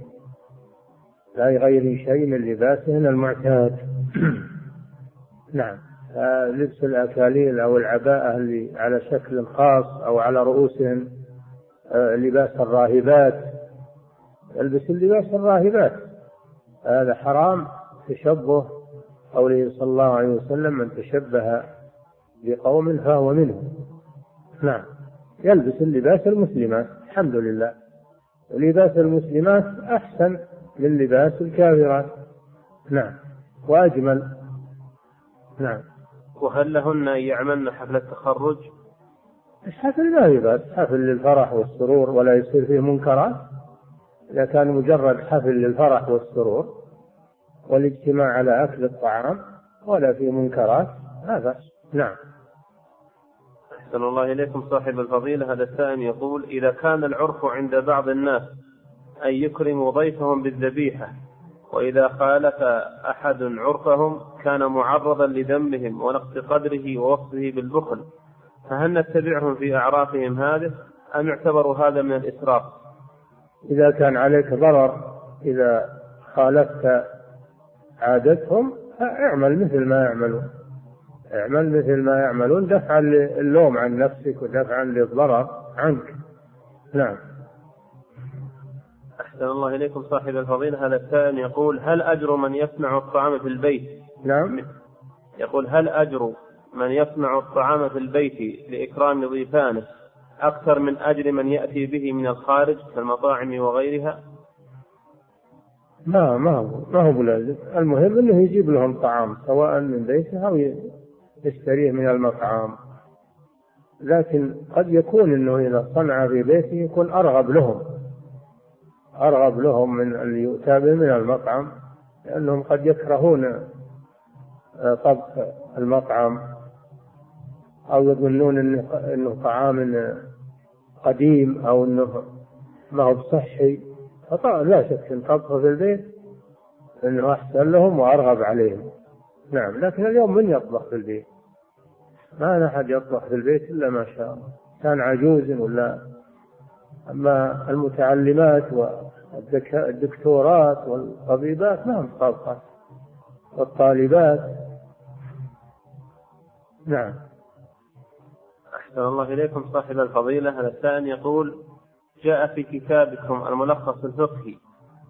لا يغير شيء من لباسهن المعتاد. نعم. لبس الأكاليل أو العباءة اللي على شكل خاص أو على رؤوسهم آه، لباس الراهبات. يلبس اللباس الراهبات. هذا حرام تشبه قوله صلى الله عليه وسلم من تشبه بقوم فهو منهم. نعم. يلبس اللباس المسلمات. الحمد لله. ولباس المسلمات أحسن من لباس الكافرات. نعم. وأجمل. نعم. وهل لهن أن يعملن حفل التخرج؟ الحفل ما يباس حفل للفرح والسرور ولا يصير فيه منكرات. إذا كان مجرد حفل للفرح والسرور والاجتماع على أكل الطعام ولا في منكرات هذا نعم. أحسن الله إليكم صاحب الفضيلة. هذا السائل يقول إذا كان العرف عند بعض الناس أن يكرموا ضيفهم بالذبيحة وإذا خالف أحد عرفهم كان معرضا لذمهم ونقص قدره ووصفه بالبخل فهل نتبعهم في أعرافهم هذه أم يعتبر هذا من الإسراف؟ إذا كان عليك ضرر إذا خالفت عادتهم اعمل مثل ما يعملون. اعمل مثل ما يعملون دفعا للوم عن نفسك ودفعا للضرر عنك. نعم. أحسن الله إليكم صاحب الفضيلة. هذا السائل يقول هل أجر من يصنع الطعام في البيت؟ نعم. يقول هل أجر من يصنع الطعام في البيت لإكرام ضيفانه أكثر من أجر من يأتي به من الخارج كالمطاعم وغيرها؟ ما ما هو ما هو بلازم المهم إنه يجيب لهم طعام سواء من بيته أو يشتريه من المطعم. لكن قد يكون إنه إذا صنع في بيته يكون أرغب لهم. أرغب لهم من اللي يؤتى به من المطعم لأنهم قد يكرهون آه، طبخ المطعم أو يظنون إنه طعام قديم أو إنه ما هو بصحي. لا شك إن طبخه في البيت إنه أحسن لهم وأرغب عليهم. نعم لكن اليوم من يطبخ في البيت؟ ما أحد يطبخ في البيت إلا ما شاء الله. كان عجوز ولا؟ أما المتعلمات والدكتورات والطبيبات ما هم طابخات والطالبات. نعم. أحسن الله إليكم صاحب الفضيلة. هذا السائل يقول جاء في كتابكم الملخص الفقهي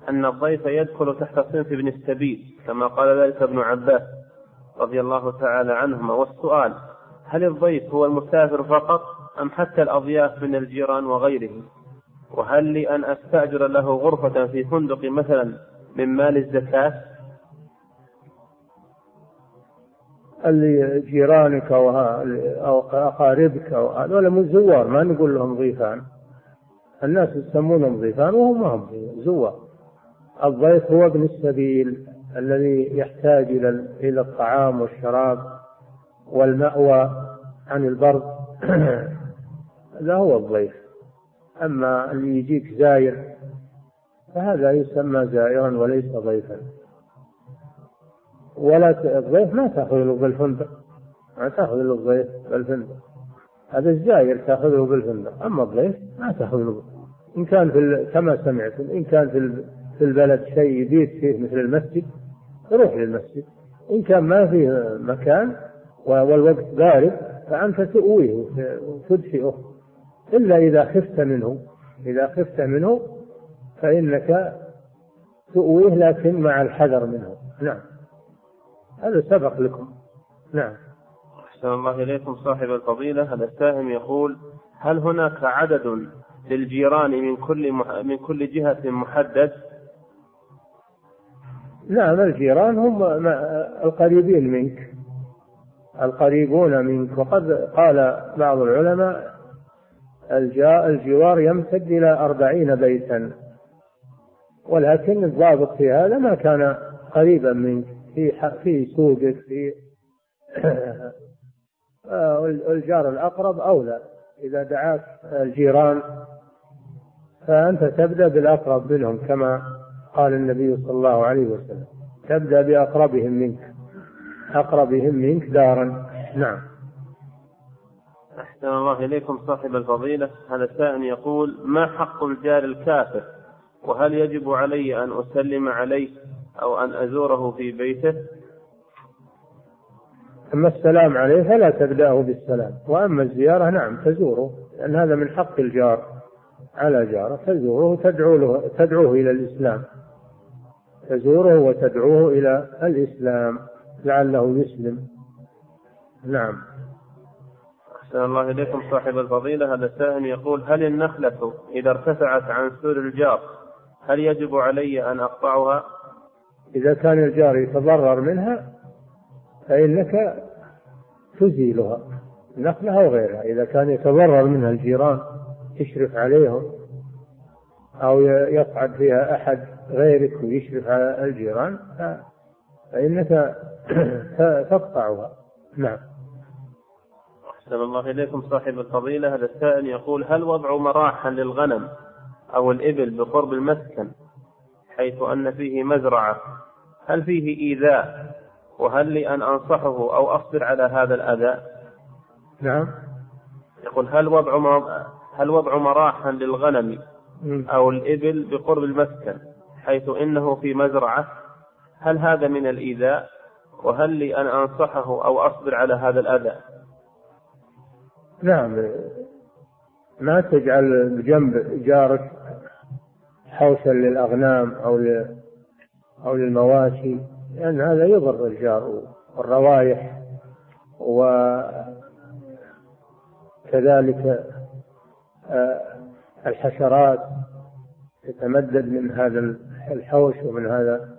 أن الضيف يدخل تحت صنف ابن السبيل كما قال ذلك ابن عباس رضي الله تعالى عنهما. والسؤال هل الضيف هو المسافر فقط أم حتى الأضياف من الجيران وغيرهم؟ وهل لي أن أستأجر له غرفة في فندق مثلا من مال الزكاة؟ اللي جيرانك أو, أقاربك أو من زوار ما نقول لهم ضيفان. الناس يسمونهم ضيفان وهم ما هم زوار. الضيف هو ابن السبيل الذي يحتاج إلى الطعام والشراب والمأوى عن البرد هذا هو الضيف. أما اللي يجيك زاير فهذا يسمى زائرا وليس ضيفا. ولا الضيف ما تأخذ له بالفندق ما تأخذ له الضيف بالفندق. هذا الزاير تأخذه بالفندق أما الضيف ما تأخذ له إن كان في كما سمعتم إن كان في في البلد شيء يبيت فيه مثل المسجد يروح للمسجد. إن كان ما فيه مكان والوقت بارد فأنت تؤويه وتدفئه. إلا إذا خفت منه إذا خفت منه فإنك تؤويه لكن مع الحذر منه. نعم. هذا سبق لكم. نعم. أحسن الله إليكم صاحب الفضيلة. هذا السائل يقول هل هناك عدد للجيران من كل من كل جهة محدد؟ نعم الجيران هم القريبين منك. القريبون منك. وقد قال بعض العلماء الجوار يمتد إلى أربعين بيتا. ولكن الضابط في هذا ما كان قريبا منك. في في سوقك في الجار الأقرب أولى. إذا دعاك الجيران فأنت تبدأ بالأقرب منهم كما قال النبي صلى الله عليه وسلم. تبدأ بأقربهم منك. أقربهم منك دارا. نعم. أحسن الله إليكم صاحب الفضيلة. هذا السائل يقول ما حق الجار الكافر؟ وهل يجب علي أن أسلم عليه أو أن أزوره في بيته؟ أما السلام عليه فلا تبدأه بالسلام. وأما الزيارة نعم تزوره. لأن هذا من حق الجار. على جارة تزوره تدعو له تدعوه إلى الإسلام. تزوره وتدعوه إلى الإسلام. لعله يسلم. نعم. أحسن الله إليكم صاحب الفضيلة. هذا السائل يقول هل النخلة إذا ارتفعت عن سور الجار هل يجب علي أن أقطعها؟ إذا كان الجار يتضرر منها فإنك تزيلها نخلة أو غيرها. إذا كان يتضرر منها الجيران تشرف عليهم أو يصعد فيها أحد غيرك ويشرف على الجيران فإنك تقطعها. نعم. أحسن الله إليكم صاحب الفضيلة. هذا السائل يقول هل وضع مراحا للغنم أو الإبل بقرب المسكن حيث أن فيه مزرعة؟ هل فيه إيذاء؟ وهل لي أن أنصحه أو أصبر على هذا الأذى نعم. يقول هل وضع هل وضع مراحا للغنم أو الإبل بقرب المسكن حيث إنه في مزرعة؟ هل هذا من الإيذاء؟ وهل لي أن أنصحه أو أصبر على هذا الأذى؟ نعم. ما تجعل بجنب جارك حوشا للأغنام أو أو للمواشي؟ لأن هذا يضر الجار والروائح وكذلك آه، الحشرات تتمدد من هذا الحوش ومن هذا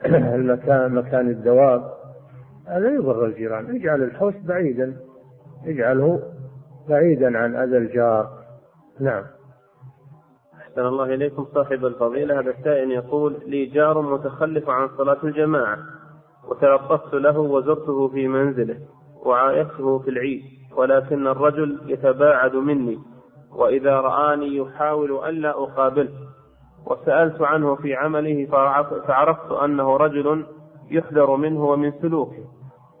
المكان مكان الدواب. هذا يضر الجيران. اجعل الحوش بعيدا. اجعله بعيدا عن أذى الجار. نعم. أحسن الله إليكم صاحب الفضيلة. هذا السائل يقول لي جار متخلف عن صلاة الجماعة. وتلطفت له وزرته في منزله وعايشته في العيد. ولكن الرجل يتباعد مني. وإذا رآني يحاول ألا أقابله. وسألت عنه في عمله فعرفت أنه رجل يحذر منه ومن سلوكه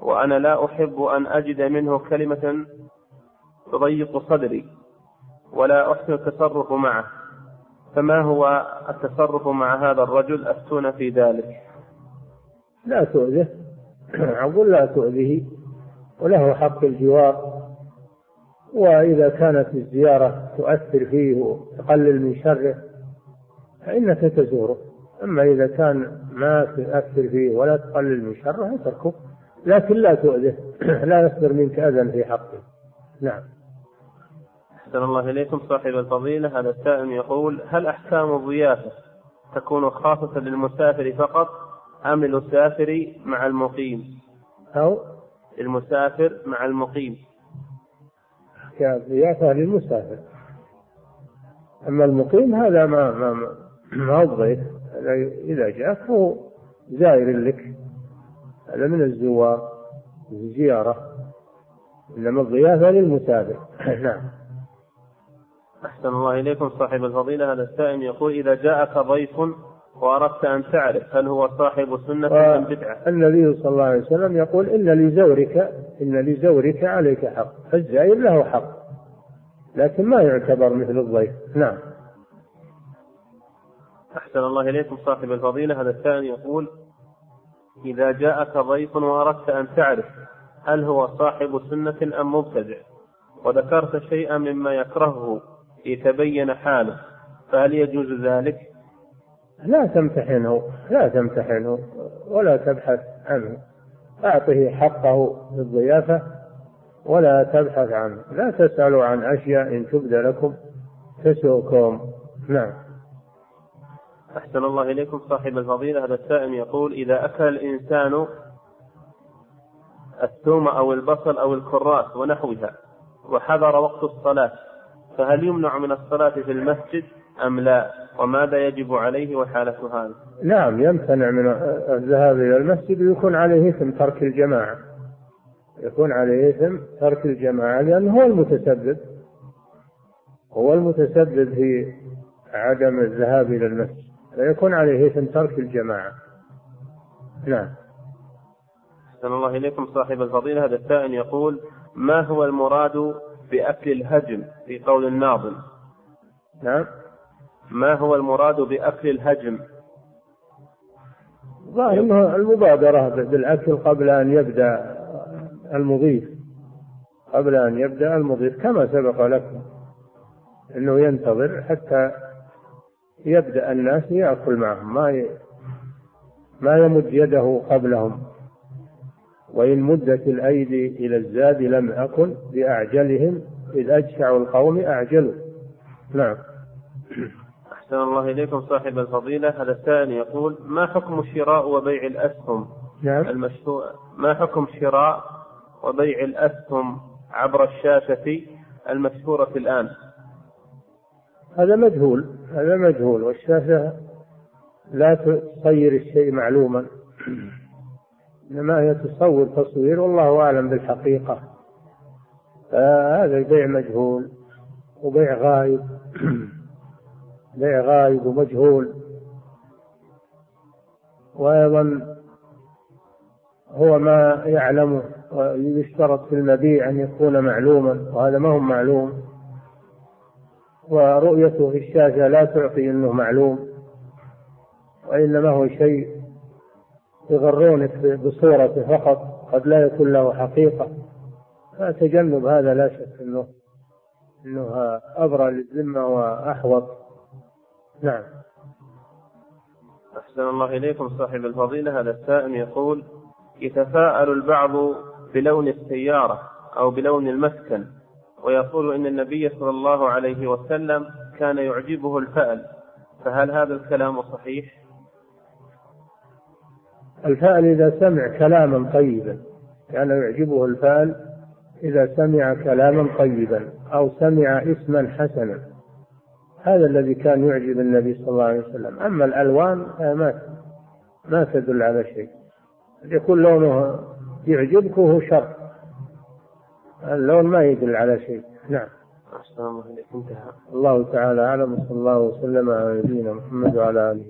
وأنا لا أحب أن أجد منه كلمة تضيق صدري ولا أحسن التصرف معه. فما هو التصرف مع هذا الرجل؟ أفتون في ذلك. لا تؤذه. أقول لا تؤذيه وله حق الجوار وإذا كانت الزيارة تؤثر فيه وتقلل من شره فإنك تزوره أما إذا كان ما تؤثر فيه ولا تقلل من شره اتركه. لكن لا تؤذه. لا يصدر منك أذى في حقه. نعم. أحسن الله إليكم صاحب الفضيلة. هذا السائل يقول هل أحكام الضيافة تكون خاصة للمسافر فقط أم للمسافر مع المقيم؟ أو؟ المسافر مع المقيم. الضيافة للمسافر. أما المقيم هذا ما ما ما, ما هو ضيف إذا جاءك هو زائر لك. هذا من الزوار الزيارة إنما الضيافة للمسافر نعم. أحسن الله إليكم صاحب الفضيلة. هذا السائل يقول إذا جاءك ضيف وأردت أن تعرف هل هو صاحب سنة أم بدعة؟ النبي صلى الله عليه وسلم يقول إن لزورك إن لزورك عليك حق، الزائر له حق، لكن ما يعتبر مثل الضيف، نعم. أحسن الله إليكم صاحب الفضيلة هذا السائل يقول إذا جاءك ضيف وأردت أن تعرف هل هو صاحب سنة أم مبتدع؟ وذكرت شيئا مما يكرهه يتبين حاله فهل يجوز ذلك؟ لا تمتحنه لا تمتحنه ولا تبحث عنه أعطه حقه بالضيافة ولا تبحث عنه لا تسألوا عن أشياء إن تبدى لكم تسؤكم نعم أحسن الله إليكم. صاحب الفضيلة هذا السائل يقول إذا أكل الإنسان الثوم أو البصل أو الكراس ونحوها وحضر وقت الصلاة فهل يمنع من الصلاة في المسجد أم لا؟ وماذا يجب عليه وحالة هذا نعم يمتنع من الذهاب إلى المسجد ويكون عليه إثم ترك الجماعة. يكون عليه إثم ترك الجماعة لأنه هو المتسبب. هو المتسبب في عدم الذهاب إلى المسجد. فيكون عليه إثم ترك الجماعة. نعم. أحسن الله إليكم صاحب الفضيلة. هذا السائل يقول ما هو المراد بأكل الهجم في قول الناظم؟ نعم. ما هو المراد بأكل الهجم؟ ظاهر المبادرة بالأكل قبل أن يبدأ المضيف. قبل أن يبدأ المضيف كما سبق لكم أنه ينتظر حتى يبدأ الناس يأكل معهم ما ي... ما يمد يده قبلهم. وإن مدت الأيدي إلى الزاد لم أكن بأعجلهم إذ أجشع القوم أعجلوا نعم. أحسن الله إليكم صاحب الفضيلة. هذا السائل يقول ما حكم شراء وبيع الأسهم نعم. المشروع ما حكم شراء وبيع الأسهم عبر الشاشة المشهورة الآن؟ هذا مجهول هذا مجهول والشاشة لا تصير الشيء معلوما. إنما هي تصور تصوير والله أعلم بالحقيقة. فهذا البيع مجهول وبيع غايب. بيع غايب ومجهول. وأيضا هو ما يعلمه ويشترط في المبيع أن يكون معلوما وهذا ما هو معلوم. ورؤيته في الشاشة لا تعطي أنه معلوم وإنما هو شيء يغرونك بصورته فقط قد لا يكون له حقيقة. فتجنب هذا لا شك أنه أنه أبرى للذمة وأحوط. نعم. أحسن الله إليكم صاحب الفضيلة. هذا السائل يقول يتفاءل البعض بلون السيارة أو بلون المسكن. ويقول إن النبي صلى الله عليه وسلم كان يعجبه الفأل. فهل هذا الكلام صحيح؟ الفأل إذا سمع كلاما طيبا كان يعجبه الفأل إذا سمع كلاما طيبا أو سمع اسما حسنا. هذا الذي كان يعجب النبي صلى الله عليه وسلم. أما الألوان ما ما تدل على شيء. يكون لونه يعجبك وهو شر اللون ما يدل على شيء. نعم. أحسن الله إليك انتهى. الله تعالى أعلم وصلى الله وسلم على نبينا محمد وعلى آله